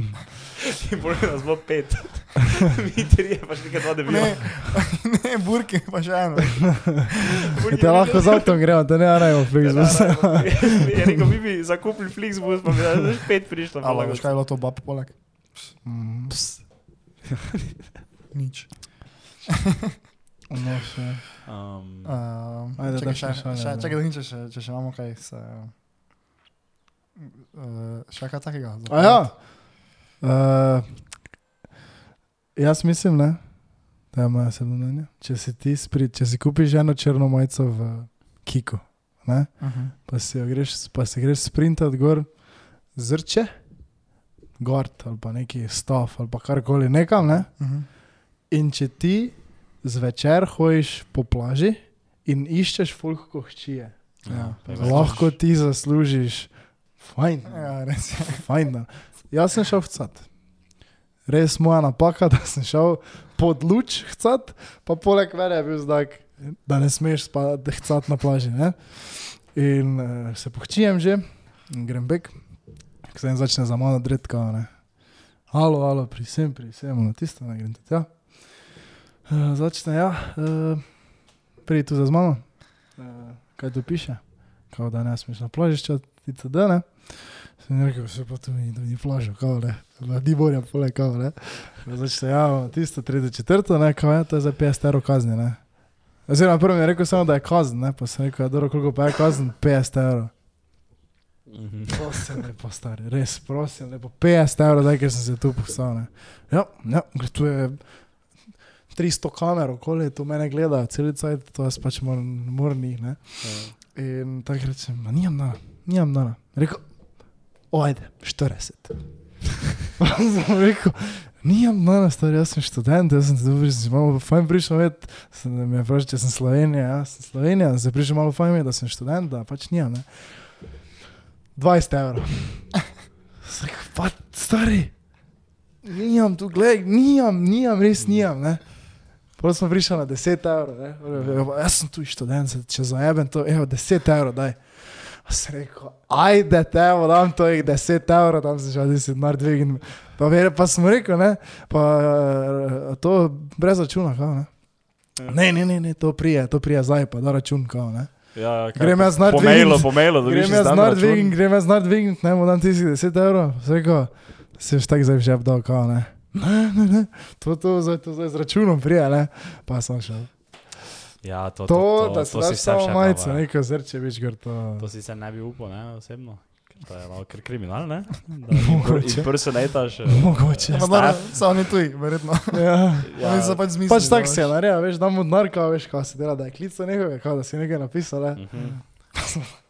In bolj nas bo pet. mi trije, pa še nekaj dva debila. Ne, ne, burki, pa še eno. Ja, te lahko z avtom gremo, te ne arajmo Flixbus. Je rekel, mi bi zakupili Flixbus, pa bi nas pet prišlo. Ali veš, kaj je bilo to bab poleg? Mm. Nič. No, še. Um, Uh, Ajde, čakaj, daš še, še, da. čakaj, da nič, če, še- če še imamo kaj. Se, uh, še kaj takega? A ja. Uh, jaz mislim, ne, da je moja osebna mnenje. Če si ti spri, če si kupiš eno črno majico v Kiku, ne, Uh -huh. pa si greš, pa si greš sprintat gor, zrče, gord ali pa neki stav ali pa karkoli nekam, ne. Uh -huh. In če ti zvečer hojiš po plaži in iščeš folk kohčije, Ja, je lahko ti zaslužiš, fajn. Ja, res je. Fajn, da. Jaz sem šel v cat. Res moja napaka, da sem šel pod luč hcat, pa poleg mene je bil znak, da ne smeš spati hcat na plaži. Ne? In uh, se pohčijem že, in grem bek, ko se jim začne za mano dredka. Ne? Halo, halo, prisem, prisem, na tisto, ne grem tudi tja. Uh, začne, ja, uh, pridi tu za mano. Uh, kaj tu piše? Kao da ne smeš na plažišče, ti to da ne. Sem rekel, se pa tu ni, ni plaža, kao ne. Ni morja, pole, kao ne. Začne, ja, tisto, tretjo, četrto, ne, kao ja, to je za 50 evrov kazni, ne. Oziroma, prvo mi je rekel samo, da je kazen, ne, pa sem rekel, ja, dobro, koliko pa je kazen, 50 evrov. Mhm. Prosim, lepo stari, res, prosim, lepo, 50 evrov, zdaj, ker sem se tu postal, ne. Ja, ja, tu je 300 kamer, okoli, tu mene gledajo, celica, to jaz pač moram, moram njih, ne. In tako rečem, "Ma nimam dana, nimam dana. Rekel, ojde, 40. sem rekel, nimam dana, stari, jaz sem študent, jaz sem dobro, sem si malo fajn prišel med, sem, da me je vprašal, če sem Slovenija, jaz sem Slovenija, sem prišel malo fajn da sem študent, da pač nimam, ne. 20 evrov. Sem rekel, pa stari, nijam tu, gledaj, nijam, nijam, res nijam, ne. Potem smo prišli na 10 evrov, Jaz sem tu študent, se- če zajebem to, evo, 10 evrov, daj. A sem rekel, ajde, te, evo, dam to jih 10 evrov, tam se že od 10 mar dvignem. Pa, vere, pa smo rekel, ne, pa eh, to brez računa, kao, ne. Ne, ne, ne, ne, to prije, to prije zdaj, pa da račun, kao, ne. Ja, kaj, Grem jaz na po mailu, dvignit. po mailu, dobiš Grem jaz izdan znar račun. dvigniti, grem jaz znar dvigniti, ne, mu dam tisti 10 evrov, vse ko, se veš tak zdaj v žep dal, kao, ne. Ne, ne, ne, to, to, zdaj, to zdaj z računom prije, ne, pa sem šel. Ja, to, To, to, to, da si to daš samo majico, ja. neko zrče, veš, gor to. To si se ne bi upal, ne, osebno. To je malo kriminal, ne? Da Mogoče. impersonataš. eh, Mogoče. Ja, pa dobro, so oni tuji, verjetno. Ja. Ja, so pač zmislili. Pač tak se je veš. da mu denar, kao, veš, kao se dela, da je klical nekoga, kao da si nekaj napisal, ne. mhm.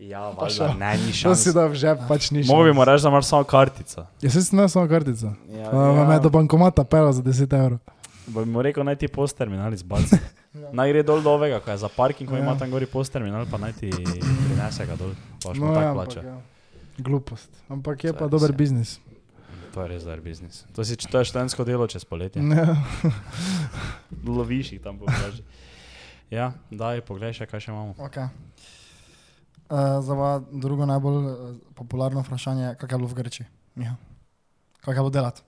Ja, Pa šel. valjda, ne, ni To si šans. da v žep, pač ni šans. Mu reči, da imaš samo kartico. Ja, se si ne samo kartica. Ja, Ja, Me do bankomata pela za 10 evrov. Bo bi mu rekel, naj ti post terminal izbaci. Naj gre dol do ovega, ko je za parking, ko Ja. ima tam gori post terminal, pa naj ti prinese ga dol. Pa še No, mu ja, tako ampak plača. ja. Glupost. Ampak je Saj pa res dober je. biznis. To je res dober biznis. To, si, to je študentsko delo čez poletje. Ja. Loviš jih tam po plaži. Ja, daj, poglej še, kaj še imamo. Okay. Uh, zdaj pa drugo najbolj uh, popularno vprašanje, kako je bilo v Grčiji. Ja. Kako je bilo delati?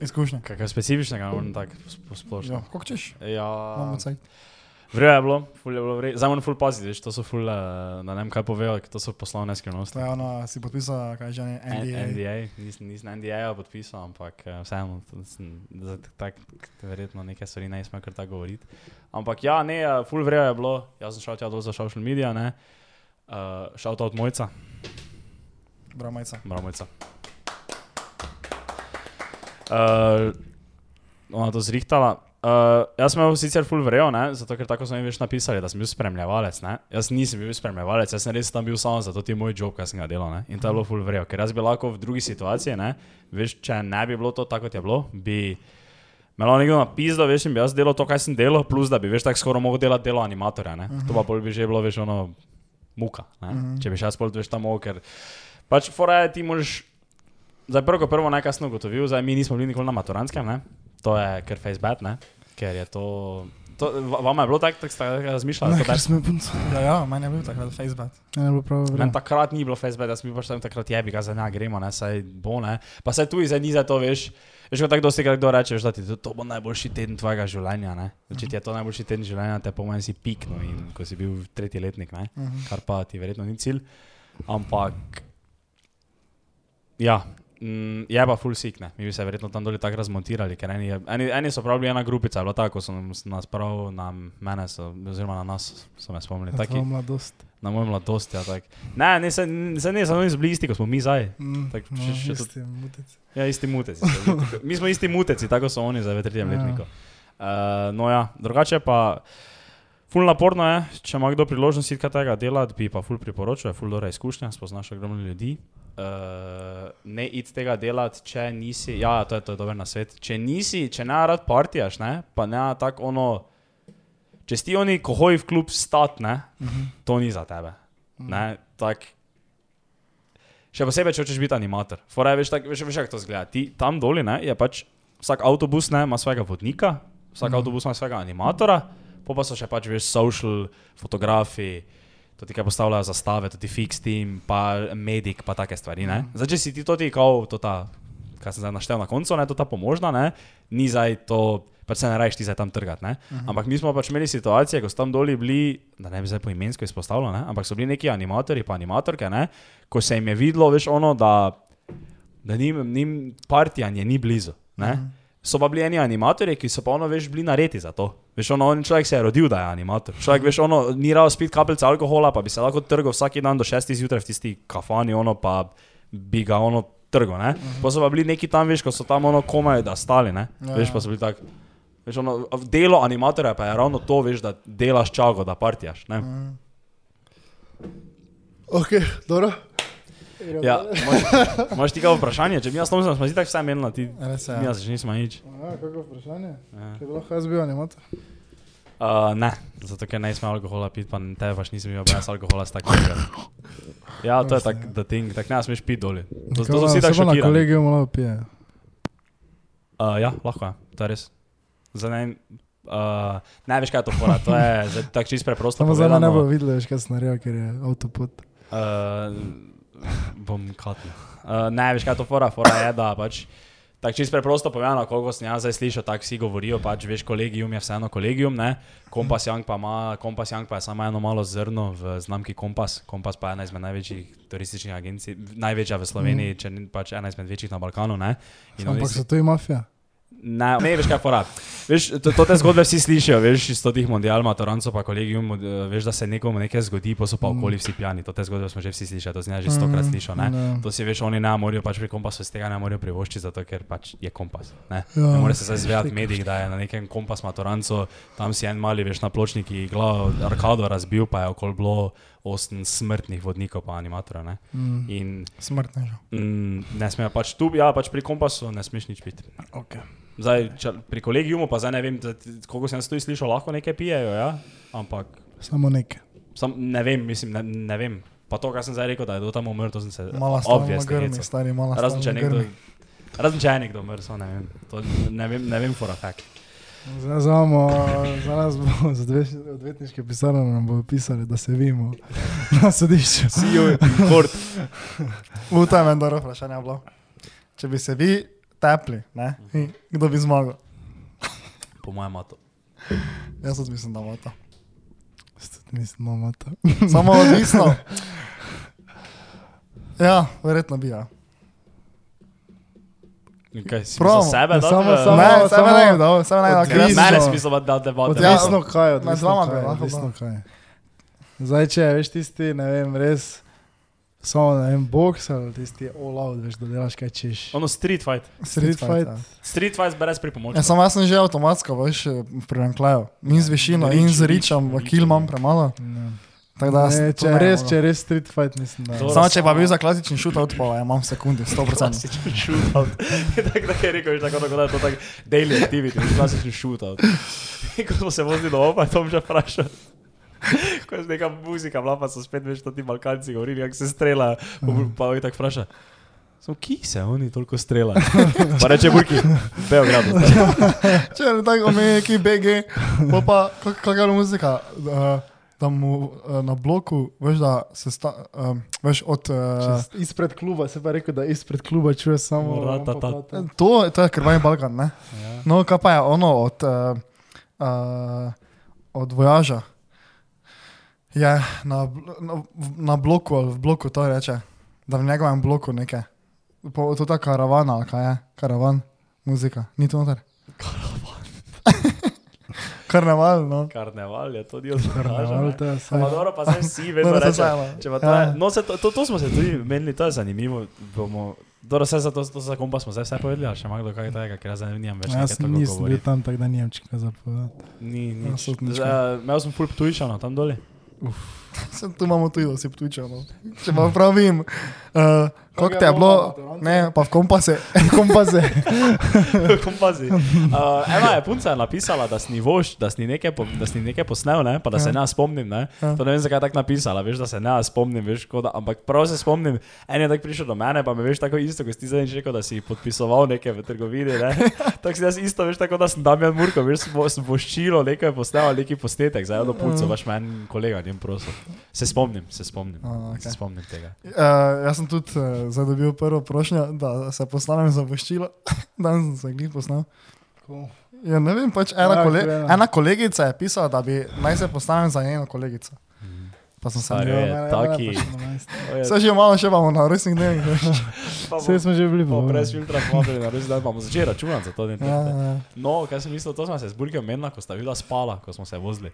Izkušnje. Kaj specifičnega, tako sp- splošno. Ja, kako češ? Ja. Vrejo je bilo, ful je bilo vrejo. Zdaj moram ful paziti, veš, to so ful, eh, da ne vem kaj povejo, to so poslovne skrivnosti. To je ono, si podpisal, kaj že ne, NDA. NDA, nisem, nisem NDA podpisal, ampak eh, vseeno, tak, verjetno neke stvari ne smem kar tako govoriti. Ampak ja, ne, eh, full vrejo je bilo, jaz sem šel tja dol za social media, ne, uh, šel to od mojca, Bravo, majca. Uh, ona to zrihtala. Uh, jaz sem imel sicer full vrejo, ne, zato ker tako so mi več napisali, da sem bil spremljevalec. Ne. Jaz nisem bil spremljevalec, jaz sem res tam bil samo zato, ti moj job, kaj sem ga delal. Ne. In to je bilo full vrejo, ker jaz bi lahko v drugi situaciji, ne, veš, če ne bi bilo to tako, kot je bilo, bi me lahko nekdo napisal, veš, in bi jaz delal to, kaj sem delal, plus da bi veš tako skoraj mogel delati delo animatorja. Ne. To pa bi že bilo, veš, ono muka, ne. Mhm. če bi še jaz pol veš tam mogel, ker pač fora je, ti moraš. Zdaj, prvo, kot prvo, najkasneje ugotovil, zdaj mi nismo bili nikoli na maturantskem, ne? to je ker Facebook, ne? ker je to. to va- vama je bilo tako, tako ste razmišljali, Ne, da ker je to smo punca. Ja, ja, meni je bil takrat Facebook. Ne, bilo prav Meni vreme. takrat ni bilo Facebook, da smo pač tam takrat jebi, ga za ne gremo, ne, saj bo ne. Pa saj tu ni za to, veš. Veš, ko tako dosti krat kdo reče, veš, da ti to, to bo najboljši teden tvojega življenja, ne. Če ti je to najboljši teden življenja, te pomeni si pikno in ko si bil tretji letnik, ne. Mhm. kar pa ti verjetno ni cilj. Ampak, ja, mm, je pa full sick, ne. Mi bi se verjetno tam dolje tako razmontirali, ker eni, eni, eni so prav bili ena grupica, bilo tako, so nas- prav na mene, so, oziroma na nas, so me spomnili. Taki, mladost. na moj mladost, ja, tak. Ne, ne, se, se ne, samo bili isti, kot smo mi zdaj. Mm, Tak, no, še- še isti mutec. Ja, isti muteci. Mi smo isti muteci, tako so oni zdaj v tretjem Ja. letniku. Uh, no ja, drugače pa. Ful naporno je, če ima kdo priložnost tega delati, bi pa ful priporočil, je ful dobra izkušnja, spoznaš ogromno ljudi. Uh, ne iti tega delati, če nisi, ja, to je, to je dober na svet. Če nisi, če ne rad partijaš, ne, pa ne tako ono, če si ti oni, ko hoji v klub stat, ne, Mhm. to ni za tebe. Ne, tak, še posebej, če hočeš biti animator. Fora je, veš, tak, veš, veš, kako to zgleda. Ti tam doli ne, je pač vsak avtobus ne, ima svojega vodnika, vsak Mhm. mm. avtobus ima svojega animatora, pa pa so še pač veš, social, fotografi, to ti kaj postavljajo zastave, tudi fix team, pa medik, pa take stvari. Ne. Zdaj, če si ti to ti kao, to ta, kaj sem zdaj naštel na koncu, ne, to ta pomožna, ne, ni zdaj to. Pač se ne rajš ti zdaj tam trgati. Uh -huh. Ampak mi smo pač imeli situacije, ko so tam doli bili, da ne bi zdaj poimensko izpostavljal, ne? ampak so bili neki animatorji, pa animatorke, ne? ko se jim je videlo, veš, ono, da, da njim, njim partijanje ni blizu. Uh -huh. So pa bili eni animatorji, ki so pa ono, veš, bili naredi za to. Veš, ono, on človek se je rodil, da je animator. Človek, veš, ono, ni rado spiti kapljice alkohola, pa bi se lahko trgal vsak dan do 6 zjutraj v tisti kafani, ono pa bi ga ono trgal, ne. Uh -huh. Pa so pa bili neki tam, veš, ko so tam ono komaj da stali, ne. Ja, Veš, ja. pa so bili tak. Veš, ono, delo animatorja pa je ravno to, veš, da delaš čago, da partijaš. Ne? Mhm. Ok, dobro. Ja, imaš- imaš ti kaj vprašanje? Če mi jaz sem, smo si tako vse menili, ti je. mi jaz že nismo nič. Ja, kako vprašanje? Ja. Če bi lahko jaz bil animator. Uh, ne, zato ker ne smem alkohola piti, pa tebe pač nisem imel brez alkohola s takim. Ja, to je tak, da ting, tak ne smeš piti doli. To, to so vsi tako na šokirani. kolegiju malo pije. Uh, ja, lahko je, to je res. Za ne, uh, ne veš, kaj je to fora, to je tako čisto preprosto. Samo za ne bo videlo, veš, kaj sem naredil, ker je avtopot. Uh, bom katil. Uh, ne, veš kaj to fora, fora je, da pač. Tako čisto preprosto povedano, koliko sem jaz zdaj slišal, tako vsi govorijo, pač veš, kolegium je vseeno kolegium, ne? Kompas Young pa ima, Kompas Young pa je samo eno malo zrno v znamki Kompas. Kompas pa je ena izmed največjih turističnih agencij, največja v Sloveniji, če ni pač ena izmed večjih na Balkanu, ne? In Ampak so to i mafija. Ne, ne veš, kaj fora. Veš, to, to te zgodbe vsi slišijo, veš, iz totih mondial, matoranco pa kolegium, eh, veš, da se nekomu nekaj zgodi, pa so pa okoli vsi pijani. To te zgodbe smo že vsi slišali, to si ne že stokrat slišal, ne? Ja. To si veš, oni ne morajo pač pri kompasu iz tega ne morajo privoščiti, zato ker pač je kompas. Ne, Ja. ne more se zdaj zvedati v medijih, da je na nekem kompas matoranco, tam si en mali, veš, na pločniki glavo arkado razbil, pa je okoli bilo osem smrtnih vodnikov pa animatorjev, ne? Mm. In Smrtne že. mm, ne smejo pač tu, ja, pač pri kompasu ne smeš nič piti. Okay. Zdaj, če, pri kolegijumu pa zdaj ne vem, koliko sem jaz tu slišal, lahko nekaj pijejo, ja? ampak Samo nekaj. sam, ne vem, mislim, ne, ne vem. Pa to, kar sem zdaj rekel, da je do tam umrl, to sem se hecal. stari mala Razen če nekdo, razen če je nekdo samo ne vem. To ne vem, ne vem for a fact. Zdaj znamo, za nas bo, za dve odvetniške pisarne nam bodo pisali, da se vimo na sodišču. See you in court. V tem je dobro vprašanje bilo. Če bi se vi tepli, ne? in kdo bi zmagal? Po mojem matu. Jaz tudi mislim, da bo to. Mislim, mama to. Samo odvisno. Ja, verjetno bi. Ja. Kaj si Probamo. za sebe? Ja, da samo- tebe- samo- Ne, sebe samo- ne, da, sebe ne, da, odvisno. kriz. Mene si mislil, da te vode. Ja, Odvisno kaj, med odvisno vama bi kaj, lahko odvisno bilo. kaj. Zdaj, če veš tisti, ne vem, res, samo vem, boks ali tisti all out, veš, da delaš kaj češ. Ono street fight. Street fight. ja. Street fight brez pripomočka. Ja, samo jaz sem že avtomatsko, veš, v primankljaju. In z višino, Rič, in z rič, ričem, v rič, kil imam premalo. Ne. Tako da Ne, to če ne res, če res street fight, mislim, da. Samo če pa bil za klasični shootout, pa ja, imam v sekundi, 100%. Klasičen shootout. tako da je rekel, veš, tako, tako da je to tak daily activity, klasičen shootout. In ko smo se vozili domov, pa je Tom že vprašal. Ko je neka muzika, bila pa so spet veš, to ti Balkanci govorili, kako se strela. Pa je tako vprašal. Samo ki se oni toliko strela? Pa reče Burki, Beograd. Če je tako omenil, neki BG, pol pa kak- kakšna je muzika, uh, da mu uh, na bloku, veš, da se sta, um, veš, od... Uh, Čez- Izpred kluba, se pa je rekel, da izpred kluba čuje samo. Ratata. to, to je krvni Balkan, ne? Ja. No, kaj pa je ono od, uh, uh, od vojaža? Je na, na, na bloku, ali v bloku to reče, da v njegovem bloku nekaj. Po, to je ta karavana, ali kaj je, karavan, muzika, ni to noter. Karneval, no. Karneval je je vse. Pa dobro, pa zdaj vsi vedno to, Ja. je, no, se, to, to, to smo se tudi menili, to je zanimivo. Bomo, dobro, vse za to, to za kompas smo zdaj vse povedali, a še malo kaj takega, ker jaz zdaj nimam več Jaz nekaj toliko nisem bil tam, tako da nimam čega zapovedati. Ni, Ja, Zdaj, Imel sem full tujčano tam doli. Se, tu imamo tudi, da si ptučemo. Če pa pravim, uh, kako te je bilo, ne, pa v kompase. Kompaze. Kompazi. Uh, ena je punca je napisala, da si voš, da si nekaj, po, da si nekaj posnel, ne? pa da se Ja. ne spomnim. Ne? Ja. To ne vem, zakaj je tako napisala, veš, da se ne spomnim, veš, da, ampak prav se spomnim. En je tako prišel do mene, pa me veš tako isto, kot si ti zdaj rekel, da si podpisoval nekaj v trgovini. Ne? tako si jaz isto, veš, tako da sem Damjan Murko, veš, sem voščilo nekaj posnel, neki posnetek, zdaj do punco, vaš meni kolega, njem prosil. Se spomnim, se spomnim. A, Se okej. spomnim tega. Uh, jaz sem tudi uh, zdaj dobil prvo prošnjo, da se postanem za voščilo. Dan sem se glih posnel. Ja, ne vem, pač ena, Ja, kole, ja. ena kolegica je pisala, da bi naj se postavil za njeno kolegico. Pa sem se Stari, njel. je taki. Vse že malo še imamo na resnih dnevih. Vse smo že bili Pa po brez filtra smo bili na res, da bomo začeli računati za to. Ne, Ja, ja. No, kaj sem mislil, to smo se z Burkem menila, ko sta videla spala, ko smo se vozili.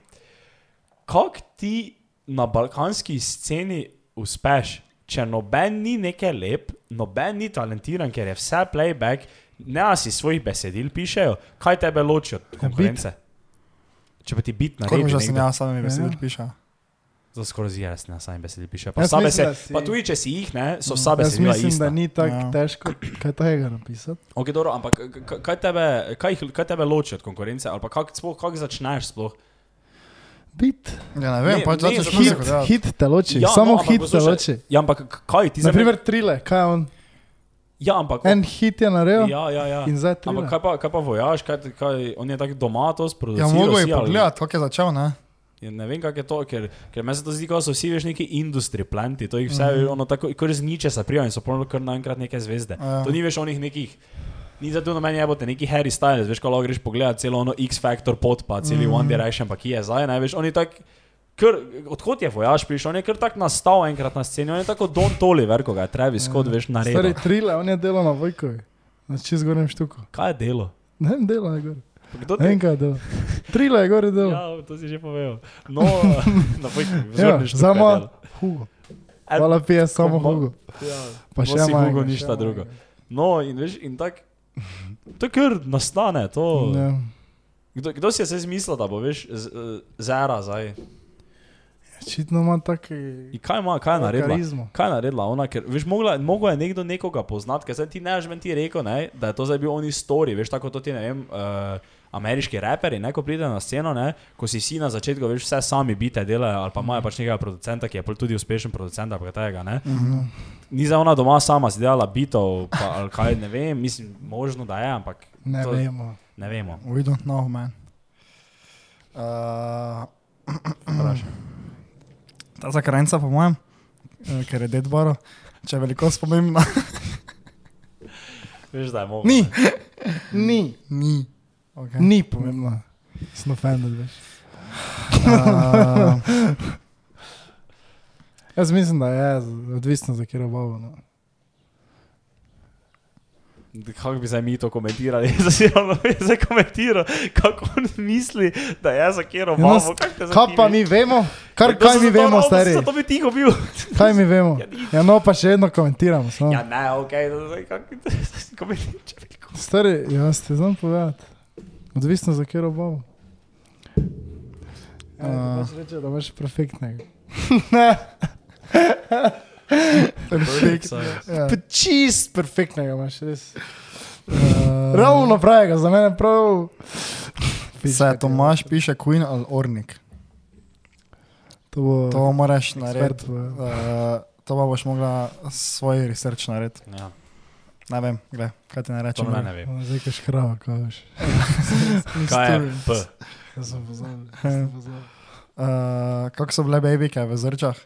Kako ti na balkanski sceni uspeš, če noben ni nekaj lep, noben ni talentiran, ker je vse playback, ne a si svojih besedil pišejo, kaj tebe loči od konkurence? Če pa ti bit na Koliko redu, že sem jaz samimi besedili Ja. piša? to skoraj zira, ne sami besedil pišejo. Pa, Jaz vsa mislim, besed, da si- pa tudi če si jih, ne, so vsa Jaz besedila mislim, ista. da ni tako Ja. težko kaj tega napisati. Okay, dobro, ampak kaj tebe, kaj, kaj tebe loči od konkurence, ali pa kako kak začneš sploh? Bit. Ja, ne vem, Ne, pač zato Hit, delati. hit te loči, Ja, samo no, ampak hit te loči. Ja, ampak kaj ti zdaj? Naprimer, trile, kaj je on? ja, ampak. En hit je naredil Ja, ja, ja. in zdaj Ampak trile. kaj pa, kaj pa vojaš, kaj, kaj, on je tako doma to Ja, sproduciral. mogo je pogledati, kako je začel, ne? Ja, ne vem, kako je to, ker, ker meni se to zdi, kot so vsi veš neki industri planti, to jih vse, mm. -hmm. ono tako, kot iz niče se prijavijo in so polno kar naenkrat neke zvezde. Ja. To ni več onih nekih, ni zato na meni jebote, neki Harry Styles, veš, ko lahko greš pogledat celo ono X Factor pot, pa celi mm. -hmm. One Direction, pa ki je zdaj, ne veš, oni tak, ker, odkot je vojaš prišel, on je kar tak nastal enkrat na sceni, on je tako Don Toliver, ko ga je Travis Scott, veš, Stari naredil. trile, on je delal na Vojkovi. Na čez gornjem štuku. Kaj je delo? Ne vem, dela je gor. Kdo vem, kaj je delo. Trile je gor je delo. Ja, to si že povedal. No, na Vojkovi, Ja, za kaj mo- dela. Hugo. Hvala pije samo Hugo. Ja, Pa še manj. Hugo, ništa drugo. No, in veš, in tako, to kar nastane, to. Ja. Kdo, kdo si je se zmislil, da bo, veš, z- eh, zera zdaj? Očitno ima taki In kaj ima, kaj je naredila? karizmo. Kaj je naredila ona, ker, veš, mogla, mogla je nekdo nekoga poznati, ker zdaj ti ne veš, meni ti rekel, ne, da je to zdaj bil oni story, veš, tako to ti, ne vem, uh, ameriški reperi, ne, ko pride na sceno, ne, ko si si na začetku, veš, vse sami bite delajo, ali pa imajo pač nekega producenta, ki je pol tudi uspešen producent, pa tega, ne. Mhm. Ni za ona doma sama si delala bitov, pa, ali kaj, ne vem, mislim, možno da je, ampak Ne to, vemo. ne vemo. We don't know, man. Uh, ta zakranca, po mojem, eh, ker je deadbaro, če je velikost pomembna. Veš, da je mogoče. Ni, ni, Ni. Okay. ni pomembno. Sem offended, veš. Uh, Jaz mislim, da je odvisno za kjer obavo. No. Kako bi zdaj mi to komentirali? Zdaj si ravno zdaj komentiral, kako on misli, da je za kjer Ja, obavo. nas- Kaj pa mi vemo? Kar, kaj mi vemo, stari? To bi tiho bil. Kaj mi vemo? Ja. Ja, no, pa še vedno komentiramo. Samo. Ja, ne, ok, zdaj kako si komentiraš. Stari, jaz te znam povedati. Odvisno za kjer obavo. Ja, uh. reče, da imaš perfektnega. perfekt. Ja. Čist perfektnega imaš, res. Uh, Ravno pravega, za mene prav. Se Tomaš piše Queen ali Ornik. To bo To moraš narediti. Uh, to pa boš mogla svoj research narediti. Ja, Ne vem, gled, kaj ti ne to rečem. ne, ne vem. No, Zdaj, kaj škrava, kaj veš. Kaj je P? Jaz sem pozabil. sem. Uh, kako so bile babike v zrčah?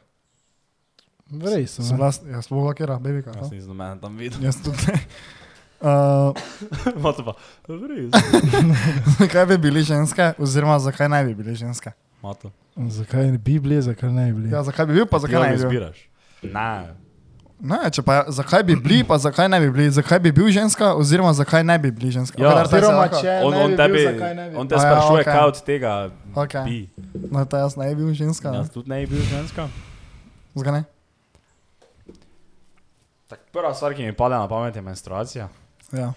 Vrej sem. So ne. bila, jaz sem bila kera, babika. Jaz to? nisem meni tam videl. Jaz tudi ne. Uh, Mato pa, res. zakaj bi bili ženske, oziroma zakaj ne bi bili ženske? Mato. Zakaj bi bili, zakaj ne bi bili? Ja, zakaj bi bil, pa zakaj ne bi bil? izbiraš? Ne. Ne, če pa zakaj bi bili, pa zakaj ne bi bili, zakaj bi bil ženska, oziroma zakaj ne bi bili ženska. Ja, Oziroma, če On, on, bi tebi, bil, bi? on te ja, sprašuje, okej. kaj od tega Okay. bi. No, to jaz ne bi bil ženska. ne. Jaz tudi ne bi bil ženska. Zakaj ne? Tak, prva stvar, ki mi pade na pamet, je menstruacija. Ja,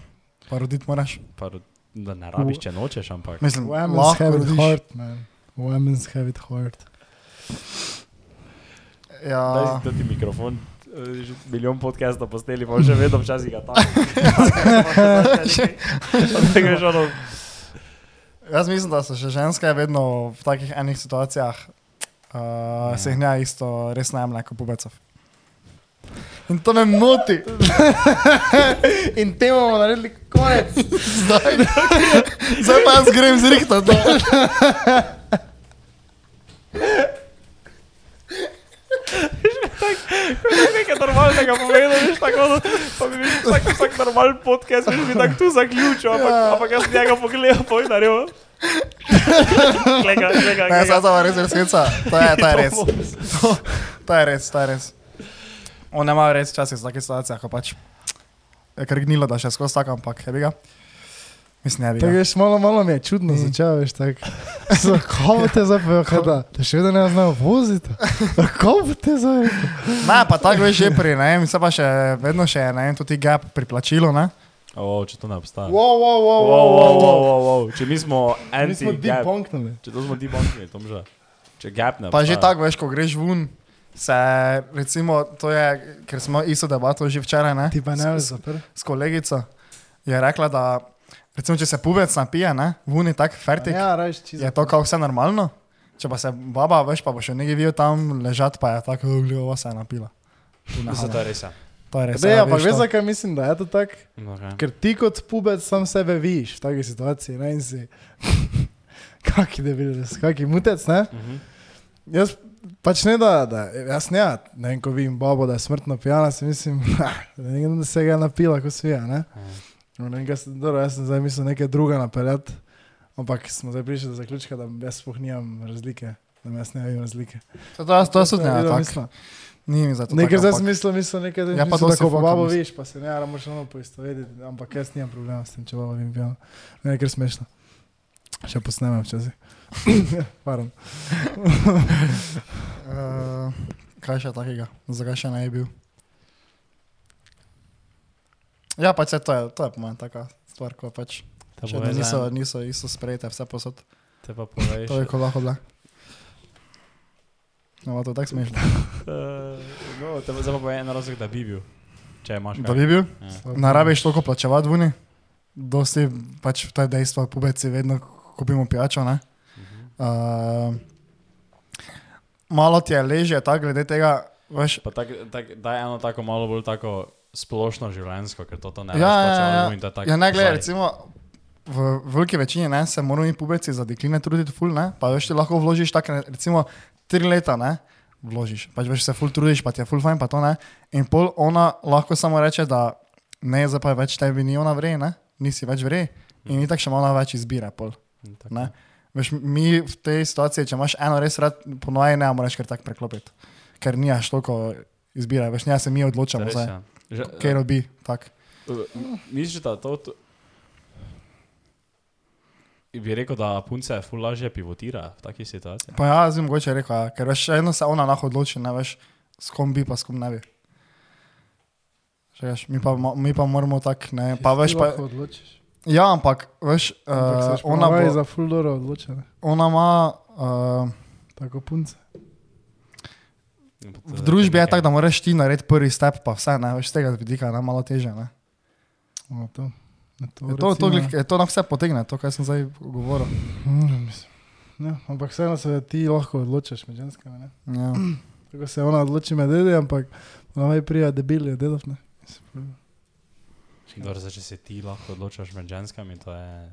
pa roditi moraš. Pa, ro- da ne rabiš, če nočeš, ampak. Mislim, Women's have it hard, man. Women's have it hard. Daj Ja, si tudi mikrofon. Milijon podcastov posteli, pa še vedno včasih ga tam. Jaz mislim, da so še ženske vedno v takih enih situacijah, uh, Ja. se jih ne isto res najemne kot pubecov. In to me moti. In te bomo naredili konec. Zdaj, zdaj pa jaz grem zrihtati. Nekaj normalnega povedal, veš, tako da pa bi veš, vsak, vsak normalen podcast, veš, bi tako tu zaključil, ampak, Ja. ampak jaz njega pogledal, je naredil. Klega, klega, Ne, zdaj pa res resnica. To je, to je res. To- To, je res, to je res. On ima res včasih v takih situacijah, ko pač je kar gnilo, da še skozi tako, ampak je bi ga. Mislim, ne bi Tako veš, malo, malo mi je čudno Mm. začel, veš, tako. Kako te zdaj povedal, da te še vedno ne znajo voziti? Kako te rekel? Ne, pa tako veš že pri, ne vem, se pa še vedno še, ne vem, tudi gap pri plačilu, ne? O, če to ne obstaja. Wow, wow, wow, Wow, wow, wow, wow, wow. Če mi smo Mi smo anti-gap, debunknili. če to smo debunkili, to že. Če gap ne Pa že obstaja. tako veš, ko greš ven, se, recimo, to je, ker smo isto debato že včeraj, ne? Ti pa ne s- zapr. s kolegico, je rekla, da recimo, če se puvec napije, ne, vuni tak fertik, ja, Ja, rajš čisto. je to kao vse normalno. Če pa se baba, veš, pa bo še nekaj videl tam ležati, pa je tako, gledova se je napila. Tu na Mislim, Hana. to je res. ja. To je res. Ne, ja, ampak veš, zakaj mislim, da je to tako? Okay. Ker ti kot pubec sam sebe vidiš v taki situaciji, ne in si. Kaki debil, kaki mutec, ne? Mhm. Jaz pač ne da, da jaz ne, ne vem, ko vidim babo, da je smrtno pijana, si mislim, da ne vem, da se ga je napila, ko svija, ne? Ja. No, Ne vem, se, dobro, jaz sem zdaj mislil nekaj druga napeljati, ampak smo zdaj prišli do zaključka, da jaz sploh nimam razlike, da jaz ne vidim razlike. To, to, jaz- to je ne, Videl, tako. mislim. Ni mi za to. Nekaj tako, ampak- smisla, mislim, nekaj, da Ja, ja, pa to fucking babo vidiš, pa se ne, ja, moraš ono poistovetiti, ampak jaz nimam problema s tem, če babo vidim pijano. Ne, ker smešno. Še posnemam včasih. Pardon. Uh, kaj še takega, zakaj še ne je bil? Ja, pač se to je, to je po mojem taka stvar, ko pač še da niso, niso, niso sprejete vse posod. Te pa poveš. To je ko lahko bila. No, to je tako smešno. Uh, no, te pa zdaj pa povej en razlog, da bi bil. Če imaš Da bi bil, Ja. ne rabiš toliko plačevati vuni, dosti pač to je dejstvo, pubeci vedno kupimo pijačo, ne. Mhm. Uh, malo ti je ležje, tako glede tega, veš, Pa tak, tak, daj eno tako malo bolj tako splošno življenjsko, ker to, to ne Ja, ja, plačevati ja. in to je tako. Ja, ne, gledaj, recimo, v veliki večini ne, se moramo mi pubeci za dekline truditi, ful, ne, pa veš, ti lahko vložiš tako, recimo, tri leta, ne, vložiš, pač veš, se ful trudiš, pa ti je ful fajn, pa to ne, in pol ona lahko samo reče, da ne, zdaj pa več tebi ni ona vrej, ne, nisi več vrej, in ni tako še malo več izbire, pol. Veš, mi v tej situaciji, če imaš eno res rad, ponovaj ne moreš kar tako preklopiti, ker nimaš toliko izbire, veš, ne, se mi odločamo, Res, ja. Kaj robi, tako. Misliš, da to. to bi rekel, da punce ful lažje pivotira v takih situacijah? Pa ja, zdaj mogoče rekel, ja, ker veš, še eno se ona lahko odloči, ne veš, s kom bi, pa s kom ne bi. Veš, mi, pa, mi pa moramo tako, ne, pa veš, pa, odločiš. ja, ampak, veš, uh, ona, je bo, za full dobro odločena, ona ima, uh, tako punce. V družbi je tako, da moraš ti narediti prvi step, pa vse, ne, veš, tega vidika, ne, malo teže, ne. O, to. Na to, Je to, to, recimo, glih- je to na vse potegne, to, kar sem zdaj govoril. Mm. Ja, ampak vseeno se ti lahko odločiš med ženskami. Ne? Ja. Tako se ona odloči med dedi, ampak naj prija debil je dedov. Ne? Dobro, zdaj, če se ti lahko odločaš med ženskami, to je.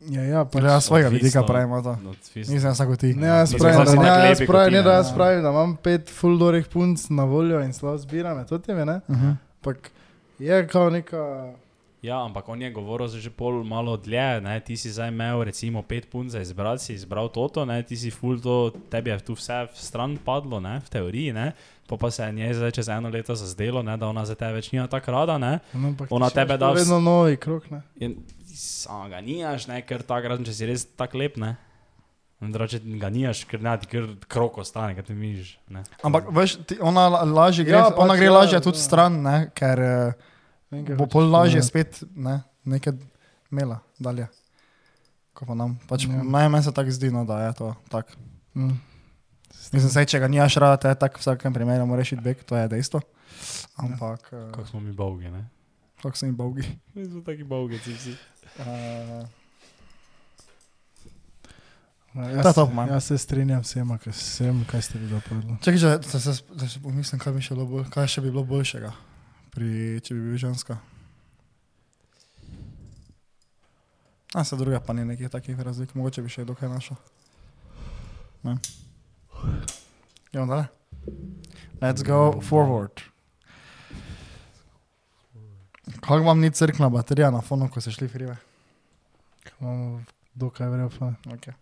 Ja, ja, pač, Ja, svojega vidika to. odvisno. Nisem tako ti. Ne, jaz pravim, da da, ne, jaz pravim, ti, ne, da jaz pravim, da imam pet full dorih punc na voljo in slabo zbiram, je to tebe, ne? Uh -huh. Ampak je kao neka... Ja, ampak on je govoril že pol malo dlje, ne? ti si zdaj imel recimo pet punc za izbrati, si izbral toto, ne? ti si full to, tebi je tu vse v stran padlo, ne? v teoriji, ne? pa pa se je njej zdaj čez eno leto zazdelo, ne? da ona za tebe več nima tako rada, ne? no, ampak Ona tebe da Vedno novi krok, ne? In samo ga nimaš, ne? ker tako razen, če si res tako lep, ne. Drugače ga nimaš, ker ne ti kar krok ostane, ker ti miš. Ne? Ampak, veš, ti, ona lažje gre, Ja, ja, ona pač gre ja, lažje tudi ja. stran, ne, ker kaj bo pol lažje spet ne, nekaj imela dalje. Ko pa nam. Pač Ja. Najmanj se tako zdi, no, da je to tako. Mm. Mislim, sej, če ga nimaš rada, te tako v vsakem primeru moraš iti bek, to je dejstvo. Ampak, ja. Kako smo mi bogi, ne? kako so jim bogi. Mi smo taki bogi, vsi. Uh, Ja, je jaz, to po mojem. jaz se strinjam s vsema, vsem, kaj ste vi dopovedali. čakaj, že, da se, da se pomislim, kaj bi, še bilo bolj, kaj še bi bilo boljšega, pri, če bi bil ženska. A se druga pa ni nekih takih razlik, mogoče bi še dokaj našel. Ne. Gremo dalje. Let's go forward. Kako vam ni crkna baterija na fonu, ko ste šli frive? Imamo dokaj vrepa. Okay.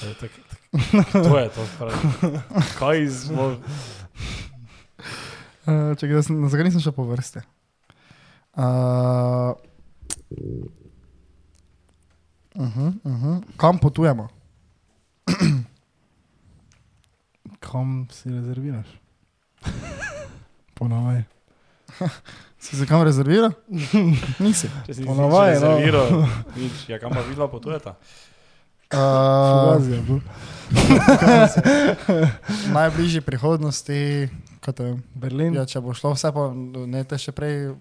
To je tak, tak, to je to, pravi. Kaj smo... Uh, čakaj, da sem, zakaj nisem šel po vrsti? Uh, uh -huh, uh -huh. Kam potujemo? Kam si rezerviraš? Ponovaj. Si se kam rezerviral? Nisi. Če si no. rezerviral, nič, ja kam pa videla potujeta? Uh, najbližji prihodnosti, vem, Berlin. ja, če bo šlo vse, pa ne te še prej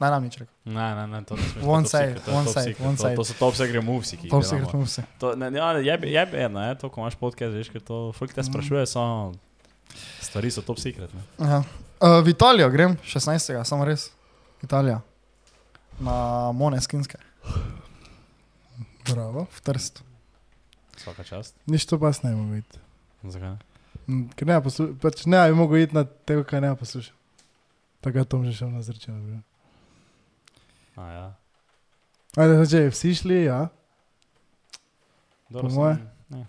Ne, nam nič rekel. Ne, ne, ne, to ne smeš. One top side, one top side, one side. To so top secret moves, ki jih Top delamo. secret moves. To, ne, ne, je, ne, to, ko imaš podcast, veš, ker to folk te Mhm. sprašuje, so stvari so top secret. Ne. Ja. Uh, v Italijo grem, 16. samo res. Italija. Na Moneskinske, Bravo. v Trst. Svaka čast. Nič to pa ne mogo iti. Zakaj? Ker ne, poslu... pač ne, bi mogel iti na tega, kaj ne poslušam. Tako je Tom že šel na zrečeno. A, ja. Ajde, če vsi šli, ja. Dobro, Po moje. sem-.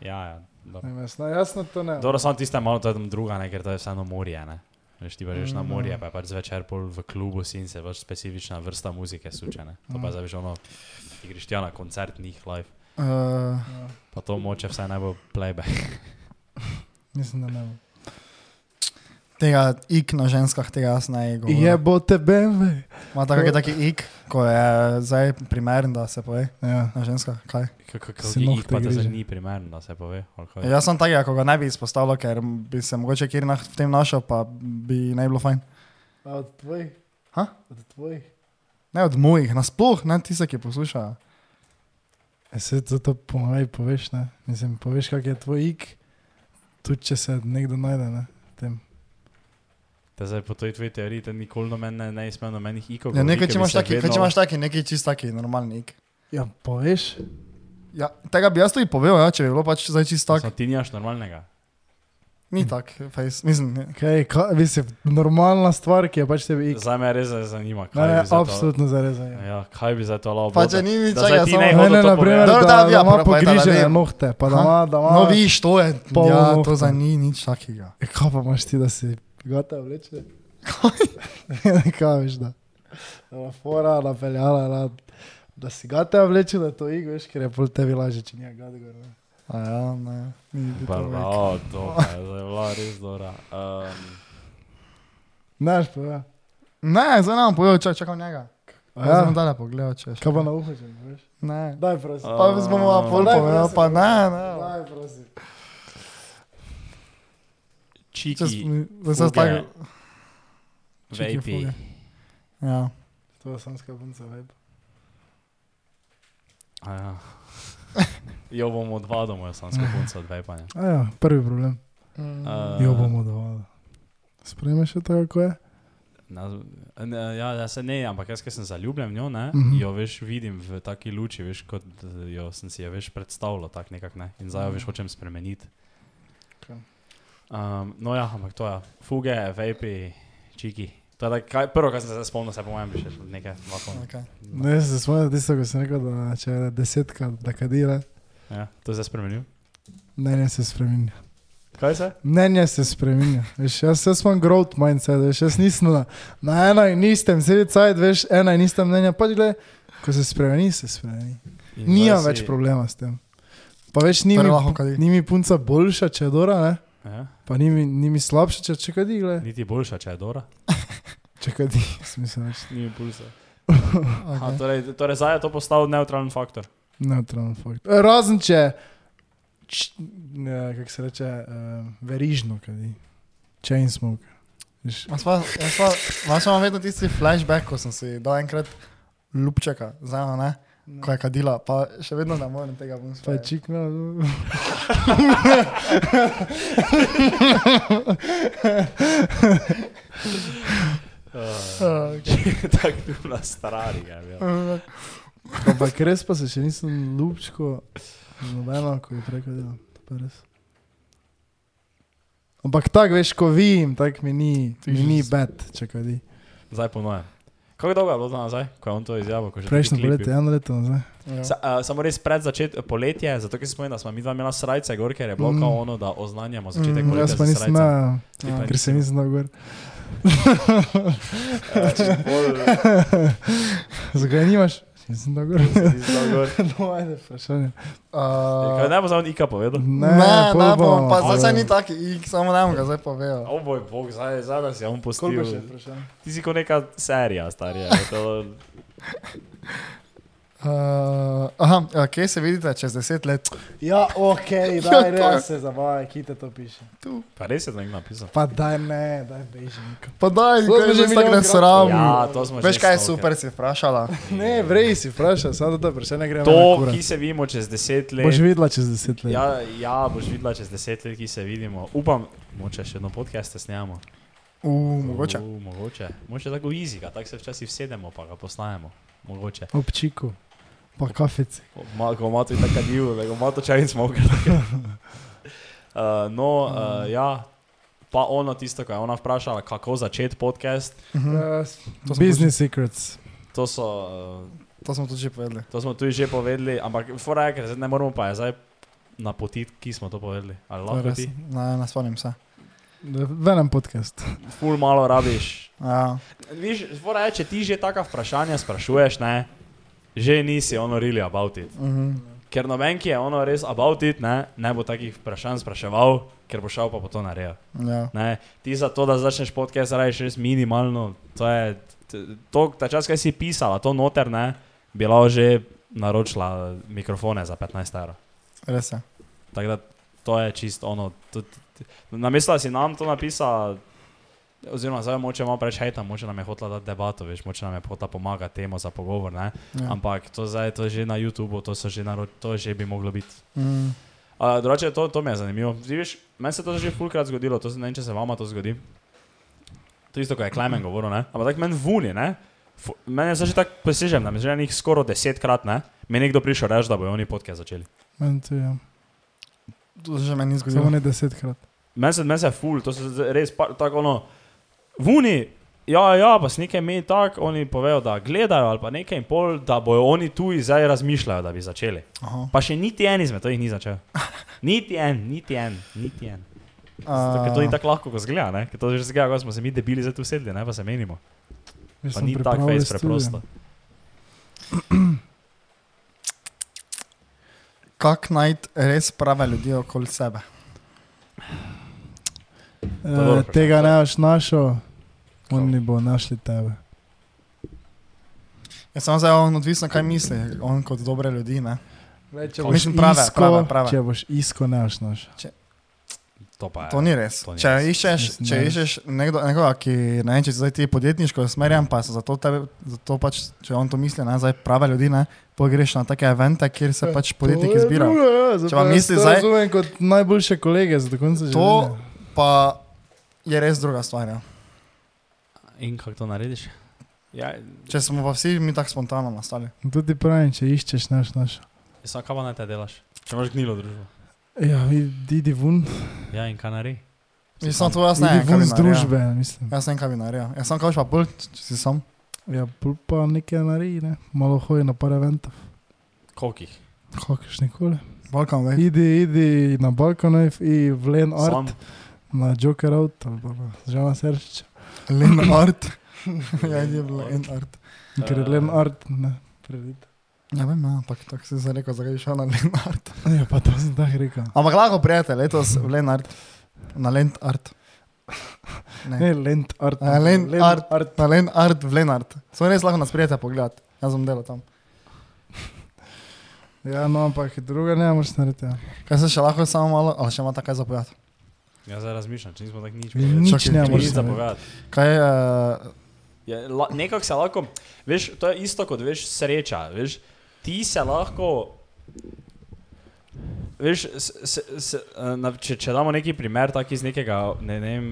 Ja, ja. Dobro. Ne, jasno, jasno to ne. Dobro, samo tiste malo, tam druga, ne, ker to je vseeno morje, ne. Veš, ti pa greš na Mm. morje, pa je pač zvečer pol v klubu si in se pač specifična vrsta muzike suče, ne. To pa Mm. zdaj veš ono, ti greš tja na koncert njih live, Uh, Ja, pa to moče ne bo playback. mislim, da ne bo. tega ik na ženskah, tega jaz ne govorim. Je bo te BMW. Ima tako je taki ik, ko je zdaj primeren, da se pove Ja. na ženskah. Kaj? Kako jih nohte pa griže. zdaj ni primerno, da se pove. ali kaj? Jaz sem takega, ko ga ne bi izpostavil, ker bi se mogoče kjer na, v tem našel, pa bi naj bilo fajn. A od tvojih? Ha? Od tvojih? Ne od mojih, nasploh, ne tiste, ki poslušajo. E se to, to pomaga, poveš, ne? Mislim, poveš, kak je tvoj ik, tudi če se nekdo najde, ne? v Tem. Te zdaj po toj tvoji teoriji, te nikoli no meni ne, ne izmel nobenih ikov. Ja, nekaj, če imaš taki, vedno- če imaš taki, nekaj čist taki, normalni ik. Ja, poveš? Ja, tega bi jaz tudi povedal, ja, če bi bilo pač zdaj čist tak. Samo ti nimaš normalnega. Ni tak, face, mislim. ne. Kaj, kaj, mislim, normalna stvar, ki je pač tebi ik. Zdaj me res zanima, Ne, kaj ne, to. absolutno zarezanje. Ja, kaj bi za to lahko Pa če ni nič, Da ti samo- ne Ne, hodo ne, to na primer, da, da, da, ja, ima da, pogrižene nohte, pa da ima, da ima... No, viš, to je, Pol ja, to nohta. za ni nič takega. E, kaj pa imaš ti, da si gotov vleče? kaj veš, da? Da fora napeljala, na, da si gotov vleče, da to ig, veš, ker je pol tebi lažje, če nije gotov. Ne? A ja, ne, ni bi to je bila res dobra. Um, Znaš pa, ja. Ne, zdaj nam povedal, če čakam njega. A Ja, ja. sem dalje pogledal, če še. Kaj pa na uho, če ne veš? Ne. Daj, prosim. Pa bi smo mu pol Daj, povedal, prosim. pa ne, ne. Daj, prosim. Čiki, Zdaj se fuge, tako. čiki, vapi. fuge. Ja. To je samska punca, vej. A Ja. Jo bomo odvadili, jaz sem skopunca od vapanja. A ja, prvi problem. Mm. A. Jo bomo dovolj. Sprejmeš še tako, kako je? Na, ne, ja, ja, se ne, ampak jaz, ki sem zaljubljen v njo, ne, Mhm. jo veš, vidim v taki luči, veš, kot jo sem si jo veš predstavljal, tak nekak ne. In zdaj jo veš, hočem spremeniti. Okay. Um, no ja, ampak to je, fuge, vapi, čiki. To je tak, kaj, prvo, kar sem se spomnil, se po mojem bi še nekaj. Okay. Ne, se spomnim tisto, ko sem rekel, da če je desetka, da kadira, Ja, to je zdaj spremenil. mnenje se spremenja. Kaj se? Mnenje se spremenja. Veš, jaz, jaz imam growth mindset, veš, jaz nisem na, na eno in istem, sedi cajt, veš, ena in ista mnenja, pač gled, ko se spremeni, se spremeni. Nimam zdaj več si- problema s tem. Pa več ni mi, ni mi punca boljša, če je dora, ne? Ja, pa ni mi, ni mi slabša, če, če kadi, gled. niti boljša, če je Dora. Če kadi, smisel več. Ni impulsa. Aha, Okay. torej, torej zdaj je to postal neutralen faktor. Neutralen fakt. E, Razen če, kako se reče, uh, verižno kadi. Chain smoke. Jaz imam vedno tisti flashback, ko sem si dal enkrat lupčeka, zdaj ne, ko je kadila, pa še vedno ne morem tega bom Pa je spet. čik na... Uh, Tako tu na starari ga je. Ampak res pa se še nisem lupčko, nobeno, ko je preko delal. To pa res. Ampak tako veš, ko vidim, tako mi ni, mi ni bed, če kadi. Zdaj ponujem. Kako dolgo je bilo to nazaj, ko je on to izjavil? je Prejšnjo klipi? poletje, eno leto nazaj. Ja. Sa, uh, samo res pred začetkom poletja, zato ker smo, da smo mi dva imela srajce gor, ker je bilo Mm. mm. kao ono, da oznanjamo začetek Mm, mm, poletja. Jaz pa nisem, na, pa ker se nisem dal gor. Eh, Zakaj nimaš? Nisem dal gor. No, ajde, vprašanje. Uh, ne bo on Ika povedal? ne, ne, pol ne bom, pa povedali. zdaj ni taki, ik, samo ne bom ga zdaj povedal. O boj, bog, zdaj, zdaj da si on vprašanj? Ti si kot neka serija, starija. To, Uh, aha, uh, kje se vidite čez deset let? Ja, ok, Ja, daj, to je- res se zabavaj, ki te to piše. Pa res je to nekdo napisal. Pa daj ne, daj bežnik. Pa daj, To kaj je že tako milijonkrat- nesram. Ja, to smo že Veš kaj je stokrat. super, si vprašala? Ne, vrej si vprašaj, samo da to vprašanje gremo. To, ki se vidimo čez deset let. Boš videla čez deset let. Ja, ja, boš videla čez deset let, ki se vidimo. Upam, moče še eno podcaste snemamo. Uh, mogoče. Uh, mogoče. Moče tako izika, tako se včasih sedemo, pa ga posnajemo. Mogoče. Ob čiku, pa kafeci. Ma- Ko ima to tako div, da ima to čajni smog. Uh, no, uh, ja, pa ono tisto, ko je ona vprašala, kako začeti podcast. Uh, To smo business secrets. to, so, uh, To smo tudi že povedali. to smo tudi že povedali, ampak fora je, ker ne moramo pa je zdaj napotiti, ki smo to povedali. Ali lahko res. ti? Ne, ne spomnim se. V enem podkastu. Ful malo rabiš. Ja. Viš, fora je, če ti že taka vprašanja sprašuješ, ne, že nisi ono really about it. Mhm. Ker noben, ki je ono res about it, ne, ne bo takih vprašanj spraševal, ker bo šel pa po to naredil. Ja. Ne, ti za to, da začneš podcast, rajiš res minimalno. To je, to, ta čas, kaj si pisala, to noter, ne, bila že naročila mikrofone za 15 evrov. Res je. Tako da to je čisto ono. Namesto da si nam to napisala, oziroma zdaj moče malo preveč hejta, moče nam je hotela dati debato, veš, moče nam je hotela pomagati temu za pogovor, ne. Ja. Ampak to zdaj to je že na YouTubu, to, že naro, to že bi moglo biti. Mm. Uh, drugače, to, to mi je zanimivo. Ti Viš, meni se to že fulkrat zgodilo, to se ne vem, če se vama to zgodi. To je isto, kot je Klemen govoril, ne? ampak tako meni vuni, ne? Fu- Meni je zdaj že tako presežen, da mi že njih skoraj desetkrat, ne? Mi je nekdo prišel reči, da bojo oni podcast začeli. Meni to je. To se že meni ni Samo zgodilo. ne desetkrat. Meni se, men se ful, to se res pa, tako ono, vuni, ja, ja, pa s nekaj meni tako, oni povejo, da gledajo ali pa nekaj in pol, da bojo oni tu in zdaj razmišljajo, da bi začeli. Aha. Pa še niti en izmed teh ni začel. Niti en, niti en, niti en. Uh, to ni tako lahko, kot zgleda, ne? Ker to že zgleda, kot smo se mi debili zdaj tu sedeli, ne pa se menimo. Pa ni tako fejs preprosto. Kako najti res prave ljudi okoli sebe? Vprašanje. Tega ne boš našel, oni bo našli tebe. Je samo zdaj on odvisno, kaj misli, on kot dobre ljudi. Ne? Glej, če boš Mislim, prave, prave, prave. Če boš isko, ne boš našel. To pa je. To ni res. to ni Če res. iščeš, Mislim, če ne. iščeš nekdo, nekoga, ki ne vem, če zdaj ti podjetniško usmerjen, pa so zato tebe, zato pač, če on to misli, ne, zdaj prave ljudi, ne, pogreš na take evente, kjer se pač podjetnik izbira. Ja, Če pa misli zdaj- Razumem kot najboljše kolege, za do konca To življenja. pa je res druga stvar. Ja. In kako to narediš? Ja, Če smo pa vsi mi tako spontano nastali. Tudi pravim, če iščeš, ne boš našel. samo kaj pa naj te delaš? Če imaš gnilo družbo. Ja, idi idi ven. Ja, in? Si Mislim, to jaz ne vem, ven bi z naredil. družbe, mislim. Jaz ne kaj bi naredil. Jaz sem kauč pa bolj, če si sam. Ja, pol pa nekaj naredi, ne? malo hoji na par eventov. Kolikih? Kakš nikoli. Balkan, vej. Idi, idi na balkon, i v Len Sam? Na Joker Out, ali pa na Žana Serčiča. Len art. ja, je bilo en art. Ker je Len Art, ne, predite. Ne vem, ja, ampak tako si se rekel, zakaj šel na Len art. Ja, pa to sem tako rekel. Ampak lahko prijatelj, letos v Len art. Na Len art. Ne. Ne, Lent Art. A, Len Art. Art. Na Len art v Len art. Samo res lahko nas prijatelj pogledati. Jaz sem delal tam. Ja, no, ampak druga ne moreš narediti. Ja. Kaj se še lahko samo malo, ali še ima tako zapovedati? Ja, zdaj razmišljam, če nismo tako nič povedali. nič ne moreš Nič za narediti. povedati. Kaj je, uh, Ja, la- Nekako se lahko, veš, to je isto kot veš, sreča. Veš, ti se lahko, veš, s, s, s, eh, na, če, če damo neki primer, tak iz nekega, ne, ne vem,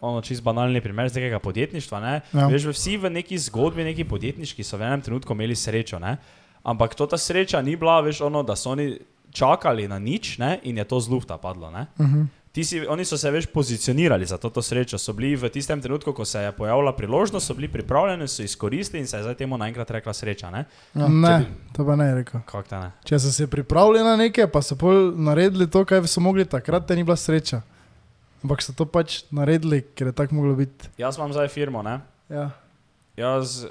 ono čist banalni primer iz nekega podjetništva, ne, Ja. ja. veš, vsi v neki zgodbi, neki podjetniški so v enem trenutku imeli srečo, ne, ampak to ta sreča ni bila, veš, ono, da so oni čakali na nič, ne, in je to z lufta padlo, ne. uh -huh. Si, oni so se več pozicionirali za to, to srečo, so bili v tistem trenutku, ko se je pojavila priložnost, so bili pripravljeni, so izkoristili in se je zdaj temu naenkrat rekla sreča. Ne? ja. Ne, to pa ne rekel. Kako te ne? Če so se pripravili na nekaj, pa so pol naredili to, kar so mogli takrat, te ni bila sreča. Ampak so to pač naredili, ker je tako moglo biti. Jaz imam zdaj firmo, ne? Ja. Jaz uh,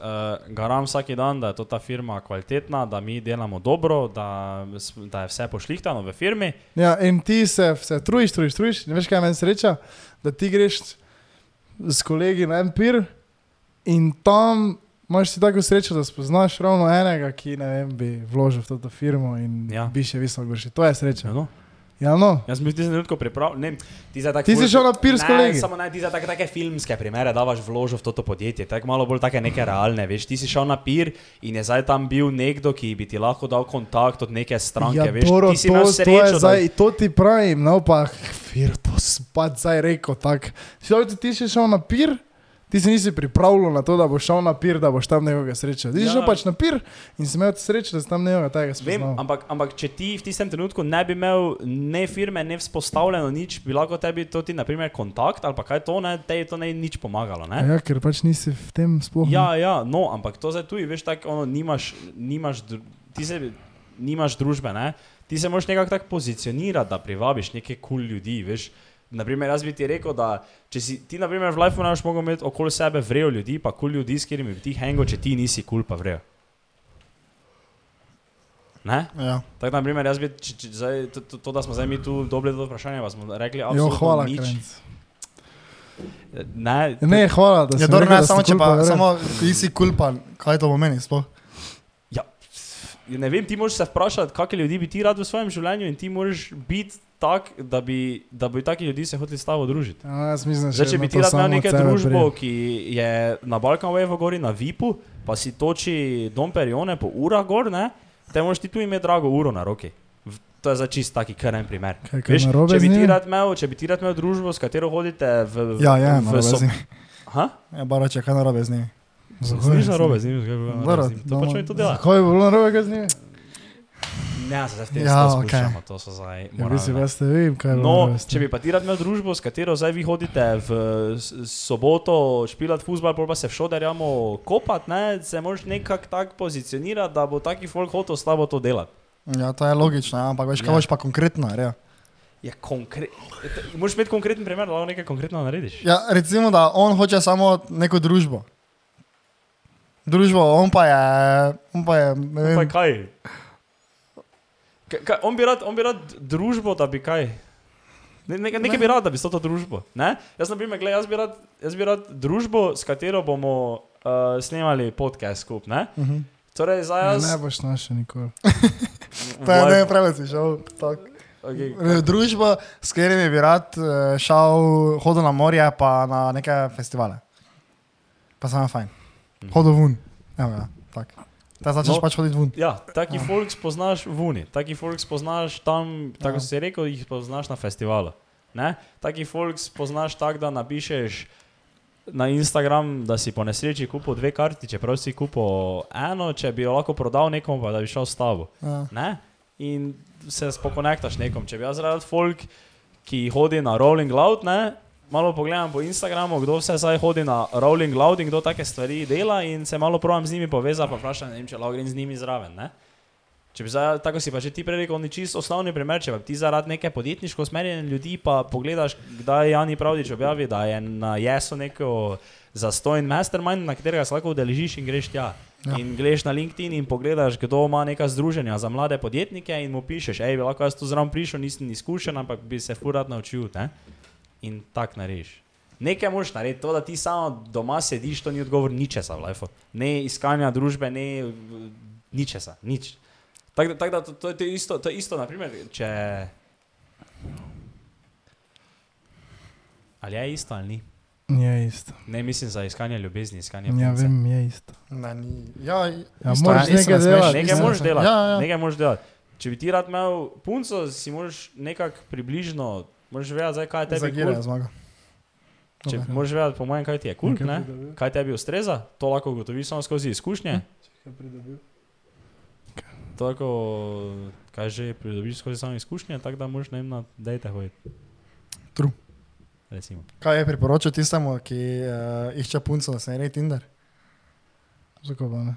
garam vsak dan, da je to ta firma kvalitetna, da mi delamo dobro, da, da je vse pošlihtano v firmi. ja, in ti se, se trujiš, trujiš, trujiš. Ne veš, kaj meni sreča, da ti greš s kolegi na en pir in tam imaš si tako srečo, da spoznaš ravno enega, ki ne vem, bi vložil v to firmo in Ja. bi še visoko gorši. To je sreča. Ja, no. Ja, no. Jaz sem bil v tistem trenutku pripravljen. ne, Ti, tako Ti si šel na pir s Ne, kolegi. Samo ne, ti za take, take filmske primere davaš vložil v to podjetje, tako malo bolj take neke realne. Veš, ti si šel na pir in je zdaj tam bil nekdo, ki bi ti lahko dal kontakt od neke stranke. ja, veš, Toro, ti si to, imel to, je srečo. zdaj, to ti pravim, no pa, fir, to spad zdaj tako. Si ti si šel na pir, ti si nisi pripravljal na to, da boš šel na pir, da boš tam nekoga srečal. Ti si Ja. šel pač na pir in si imel srečo, da si tam nekoga tega Vem, spoznal. ampak, ampak če ti v tistem trenutku ne bi imel ne firme, ne vzpostavljeno nič, bi lahko tebi to ti, naprimer, kontakt ali pa kaj to, ne, te je to ne nič pomagalo. Ne? Ja, ker pač nisi v tem sploh. Ja, ja, no, ampak to zdaj tu, veš, tako, ono, nimaš, nimaš, ti se nimaš družbe, ne? ti se moraš nekako tako pozicionirati, da privabiš neke kul cool ljudi, veš. Naprimer, jaz bi ti rekel, da če si ti, naprimer, v lifeu ne boš mogel imeti okoli sebe vrejo ljudi, pa kul cool ljudi, s katerimi bi ti hengo, če ti nisi kul, cool, pa vrejo. Ne? Ja. Tako, naprimer, jaz bi, če, če, zdaj, to, to, to, da smo zdaj mi tu dobili to vprašanje, pa smo rekli, Jo, absolutno hvala, nič. Krenc. Ne, Ne, hvala, da si Ja, dobro, rekel, ne, da samo če kul, pa, samo ti si kulpa, kaj to pomeni sploh? Ja, ne vem, ti moraš se vprašati, kakšne ljudi bi ti rad v svojem življenju in ti moraš biti tak, da bi, da bi taki ljudi se hoteli s tabo družiti. Ja, jaz mislim, Zdaj, če bi ti rad imel neko družbo, prej. ki je na Balkan Wave gori na Vipu, pa si toči Dom Perione po urah gor, ne, te moraš ti tu imeti drago uro na roki. To je za čist taki karen primer. Kaj, kaj Veš, če, bi imel, če bi ti rad imel družbo, s katero hodite v, v, Ja, ja, v njimi. Aha? Ja, bara če kaj narobe z njimi. Zakaj Nič z narobe z njim, zakaj bi bilo narobe z njim? To pač mi to dela. Zakaj je bilo narobe z njim? Ne, se v tem Ja, ja, okej. spuščamo, to so zdaj Ja, si moralne. veste, vem, kaj je No, s če bi pa ti rad imel družbo, s katero zdaj vi hodite v s- soboto špilat futbol, pol pa se v šoderjamo kopat, ne, se moraš nekako tako pozicionirati, da bo taki folk hotel s tabo to delati. Ja, to je logično, ja, ampak veš, kaj Ja. boš pa konkretno, ja. Je konkretno. Moraš imeti konkreten primer, da lahko nekaj konkretno narediš. Ja, recimo, da on hoče samo neko družbo. Družbo, on pa je, on pa je, ne Pa vem, kaj? Kaj, on, bi rad, on bi rad družbo, da bi kaj. Ne, nekaj, nekaj bi rad, da bi to družbo. Ne? Jaz, na primer, gled, jaz, bi rad, jaz bi rad družbo, s katero bomo uh, snemali podcast skupaj. uh -huh. Torej, Ja, jaz. Ne boš našel nikoli. to je ne, preveč si šel. tak. Okay. Eh, Družbo, s katerimi bi rad eh, šel, hodil na morje, pa na neke festivale. Pa samo fajn. Mhm. Hodil ven. Evo, ja, tak. Ta začneš No. pač hoditi ven. Ja, taki folk spoznaš v Uni, taki folk spoznaš tam, tako Ja. si rekel, jih spoznaš na festivalu. Ne? Taki folk spoznaš tako, da napišeš na Instagram, da si po nesreči kupil dve karti, čeprav si kupil eno, če bi jo lahko prodal nekomu, pa da bi šel s tabo. Ja. Ne? In se spokonektaš nekom. Če bi jaz rad folk, ki hodi na Rolling Loud, ne? Malo pogledam po Instagramu, kdo vse zdaj hodi na Rolling Loud in kdo take stvari dela, in se malo provam z njimi povezati, pa vprašam, vem, če lahko grem z njimi zraven. Ne? Če bi zdaj, tako si pa že ti prej rekel, ni čist osnovni primer, če pa ti zaradi neke podjetniško usmerjene ljudi, pa pogledaš, kdaj Jani Pravdič objavi, da je na jesu neko zastojen mastermind, na katerega se lahko udeležiš in greš tja. Ja. In greš na LinkedIn in pogledaš, kdo ima neka združenja za mlade podjetnike in mu pišeš, hej, lahko jaz tu zraven prišel, nisem izkušen, ampak bi se furat naučil. Ne? In tak narediš. Nekaj moraš narediti, to, da ti samo doma sediš, to ni odgovor ničesa v lifeu. Ne iskanja družbe, ne ničesa, nič. Tako da, tak da to, to, je- to je isto, to je isto, naprimer, če... Ali je isto ali ni? Je isto. Ne mislim za iskanje ljubezni, iskanje Ja, punce. vem, je isto. Ne, ni. Ja, Ja, moraš ja, isto nekaj ne smeš, delati, Nekaj isto ne moraš smeš. delati. Ja, ja. Nekaj moraš delati. Če bi ti rad imel punco, si moraš nekako približno, moraš vedeti, zdaj, kaj tebi Zagira je zmaga. Če Dobro. moraš vedeti, po mojem, kaj ti je kul, ne? kaj tebi ustreza, to lahko ugotoviš samo skozi izkušnje. To lahko, kaj že pridobiš skozi samo izkušnje, tako da moraš ne vem, na dejte hoditi. True. Recimo. Kaj je priporočil tistemu, ki uh, išče punco na seriji Tinder? Zakaj pa ne?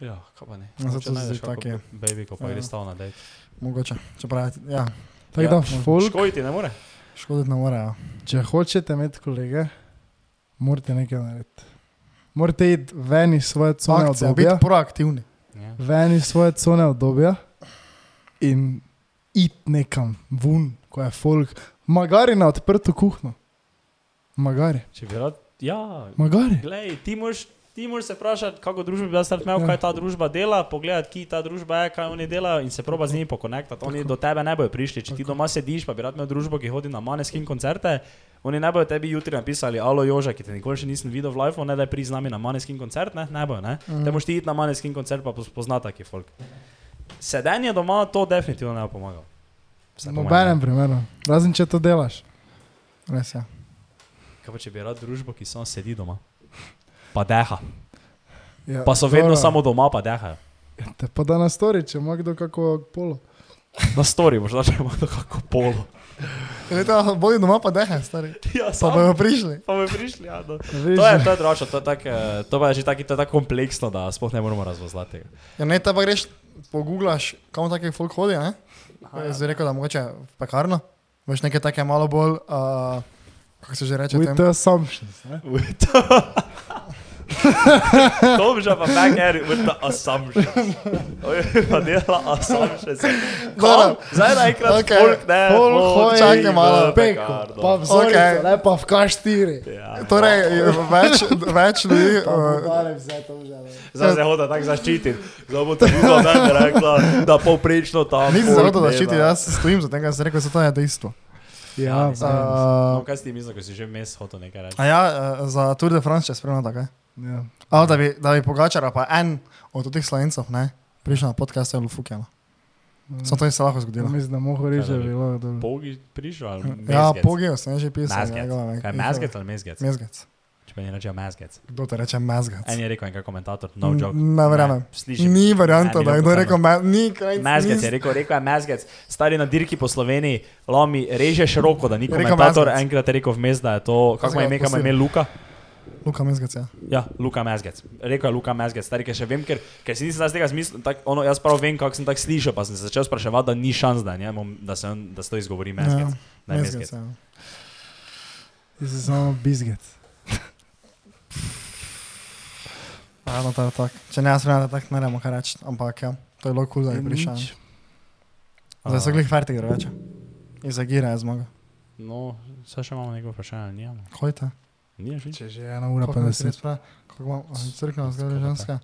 Ja, kaj pa ne. Zato Mogoče najdeš zdi tak kako je. Baby, ko pa Ja. gre stav na dejt. Mogoče. Čeprav, ja, Tako Ja, da, folk, Škoditi ne more. škoditi ne more. Ja. če hočete imeti kolege, morate nekaj narediti. Morate iti ven iz svoje cone Akcija, biti obdobja, proaktivni. Ja. ven iz svoje cone obdobja in iti nekam ven, ko je folk, magari na odprto kuhno. Magari, Če bi rad, ja, magari. Glej, ti moraš Ti moraš se vprašati, kako družba bi jaz imel, kaj ta družba dela, pogledati, ki ta družba je, kaj oni delajo in se proba z njimi pokonektati. Oni do tebe ne bodo prišli. Če ti doma sediš, pa bi rad imel družbo, ki hodi na maneskin koncerte, oni ne bodo tebi jutri napisali, alo Joža, ki te nikoli še nisem videl v live, ne da je pri z nami na maneskin koncert, ne, ne bojo, ne. Mhm. Te moraš ti iti na maneskin koncert, pa spoznati taki folk. Sedenje doma to definitivno ne bo pomagalo. V nobenem primeru, razen če to delaš. Res je. Kaj pa če bi rad družbo, ki samo sedi doma? Pa deha. Ja, Pa so vedno dobro. samo doma, pa dehajo. Te pa da na stori, če ima kdo kako polo. Na story, možda če ima to kako polo. Leta, bodi doma pa dehe, stari. Ja, Pa sam, bojo prišli. pa bojo prišli, ja. No. To je, to je drugače, to, je tak, eh, to pa je že taki, to je tako kompleksno, da sploh ne moramo razvozlati. Ja, ne, te pa greš, poguglaš, kam taki folk hodi, ne? Jaz bi rekel, da mogoče v pekarno. Veš nekaj take malo bolj, uh, kako se že reče, with tem, the assumptions. Ne? To bi že pa back at it with the assumptions. Pa dela assumptions. Kom? Zdaj naenkrat Okej. folk ne. Folk hodi hoji čakaj v malo. Peko, pekarno. pa vzorico, Okej. ne pa v K4. Ja. Torej, je več, več ljudi. Pa bo Uh, dale vzeto v žene. Zdaj se hoda tako zaščititi. Zdaj bo ti videl, da je rekla, da povprečno tam. Nisem folk za to dela. zaščititi, jaz stojim za tem, kar sem rekel, da to je dejstvo. Ja, nisem. Uh, No, kaj si ti mislil, ko si že vmes hotel nekaj reči? a ja, uh, za Tour de France, če spremljam tako. Ja. Ali da bi, da bi Pogačara, pa en od teh slovencov, ne, prišel na podcast, je Lufukjano. Samo to je se lahko zgodilo. Mislim, da mogo reči, da je bilo dobro. Pogi prišel ali Ja, mezgec? pogijo sem že pisal. Mezgec. njegove- Kaj mezgec ali mezgec? Mezgec. Če pa ni rečejo mezgec. Kdo te reče mezgec? En je rekel, en komentator, no joke. ne verjamem. Ni varianta, Ne, da je kdo bilo rekel, me, ni kraj. Mezgec je rekel, rekel je mezgec, stari na dirki po Sloveniji, lomi, režeš roko, da ni Je komentator, mezgec. enkrat je rekel vmes, da je to, kako ga ime, kam odpustili? ime Luka. Luka mezgec, ja. Ja, Luka Mezgec. Rekel je Luka Mezgec, stari, ker še vem, ker, ker si nisem z tega zmislil, tak, ono, jaz prav vem, kako sem tako slišal, pa sem se začel spraševati, da ni šans, da, njemu, da, se, on- da se to izgovori Mezgec. Da je Mezgec, Mezgec. ja. Ti si samo bizget. Ja, no, to je tako. Če ne, jaz spremljam, da tako ne remo kaj reči, ampak ja, to je bilo kul, cool, da je prišel. Zdaj so glih fertig, drugače. In za gira je zmaga. No, zdaj še imamo neko vprašanje, nijamo. Hojte. Nije že? Če že je ena ura pa deset. Kako imamo, crkvena zgodi ženska.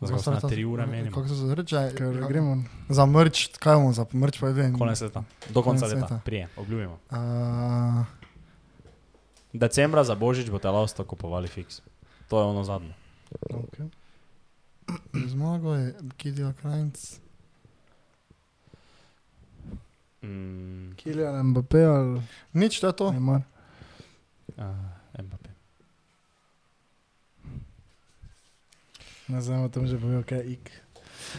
Na tri ure menimo. Kako se zreče? Ker gremo. Za mrč, kaj bomo za mrč povedali? Konec leta. Do konca Konec leta. leta. Prije, obljubimo. Uh, Decembra za Božič bo telosto kupovali fiks. To je ono zadnje. Okay. zmago je Kidil Krajnc. Mm, Kilian Mbappé ali Nič, to je to. Neymar. uh, Mbappé. Ne znam, tam že povedal, kaj ik.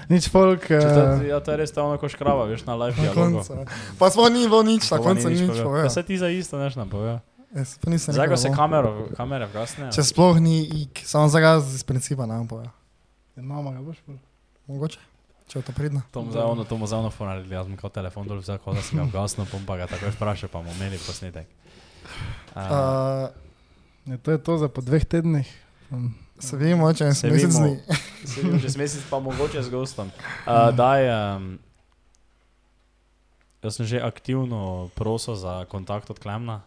Nič folk. Če to, Uh, ja, to je res to ono, ko škrava, veš, na live Na koncu. Pa smo ni bilo nič, na koncu ni nič povedal. povedal. Ja, se ti za isto neš nam povedal. Jaz pa nisem rekel, se bo. kamero, kamere vgasne. Če sploh ni ik, samo za ga iz principa ne bom povedal. Mama ga boš pol. Mogoče, če je to pridno. To mu zdaj ono, to mu zdaj ono fonarili, jaz sem kot telefon dol kot da sem ga vgasnil, pom pa ga takoj vprašal, pa bomo imeli posnetek. Uh, Uh, Ja, to je to za po dveh tednih. Um, se vidimo, če Se je mesec vidimo. dni. se čez mesec pa mogoče z gostom. Uh, daj, um, jaz sem že aktivno prosil za kontakt od Klemna,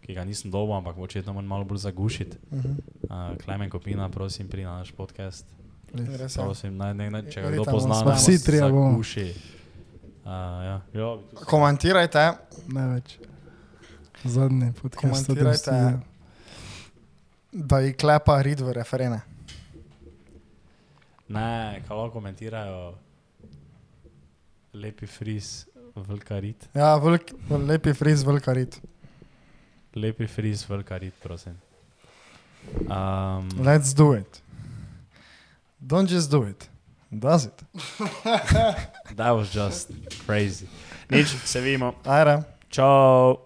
ki ga nisem dobil, ampak očitno moram malo bolj zagušiti. Mhm. Uh, Klemen Kopina, prosim, pri na naš podcast. Res. Prosim, naj, naj, naj, če ga kdo pozna, naj vsi trije bomo. zaguši. Uh, ja, ja, Komentirajte, Največ. Zadnji podcast. od Komentirajte. Da ji klepa rid v referene. Ne, kaj lahko komentirajo, lepi friz, velika rit. Ja, velik, lepi friz, velika rid. Lepi friz, velika rit, prosim. Um, Let's do it. Don't just do it. Does it? that was just crazy. Nič, se vidimo. Ajde. Čau.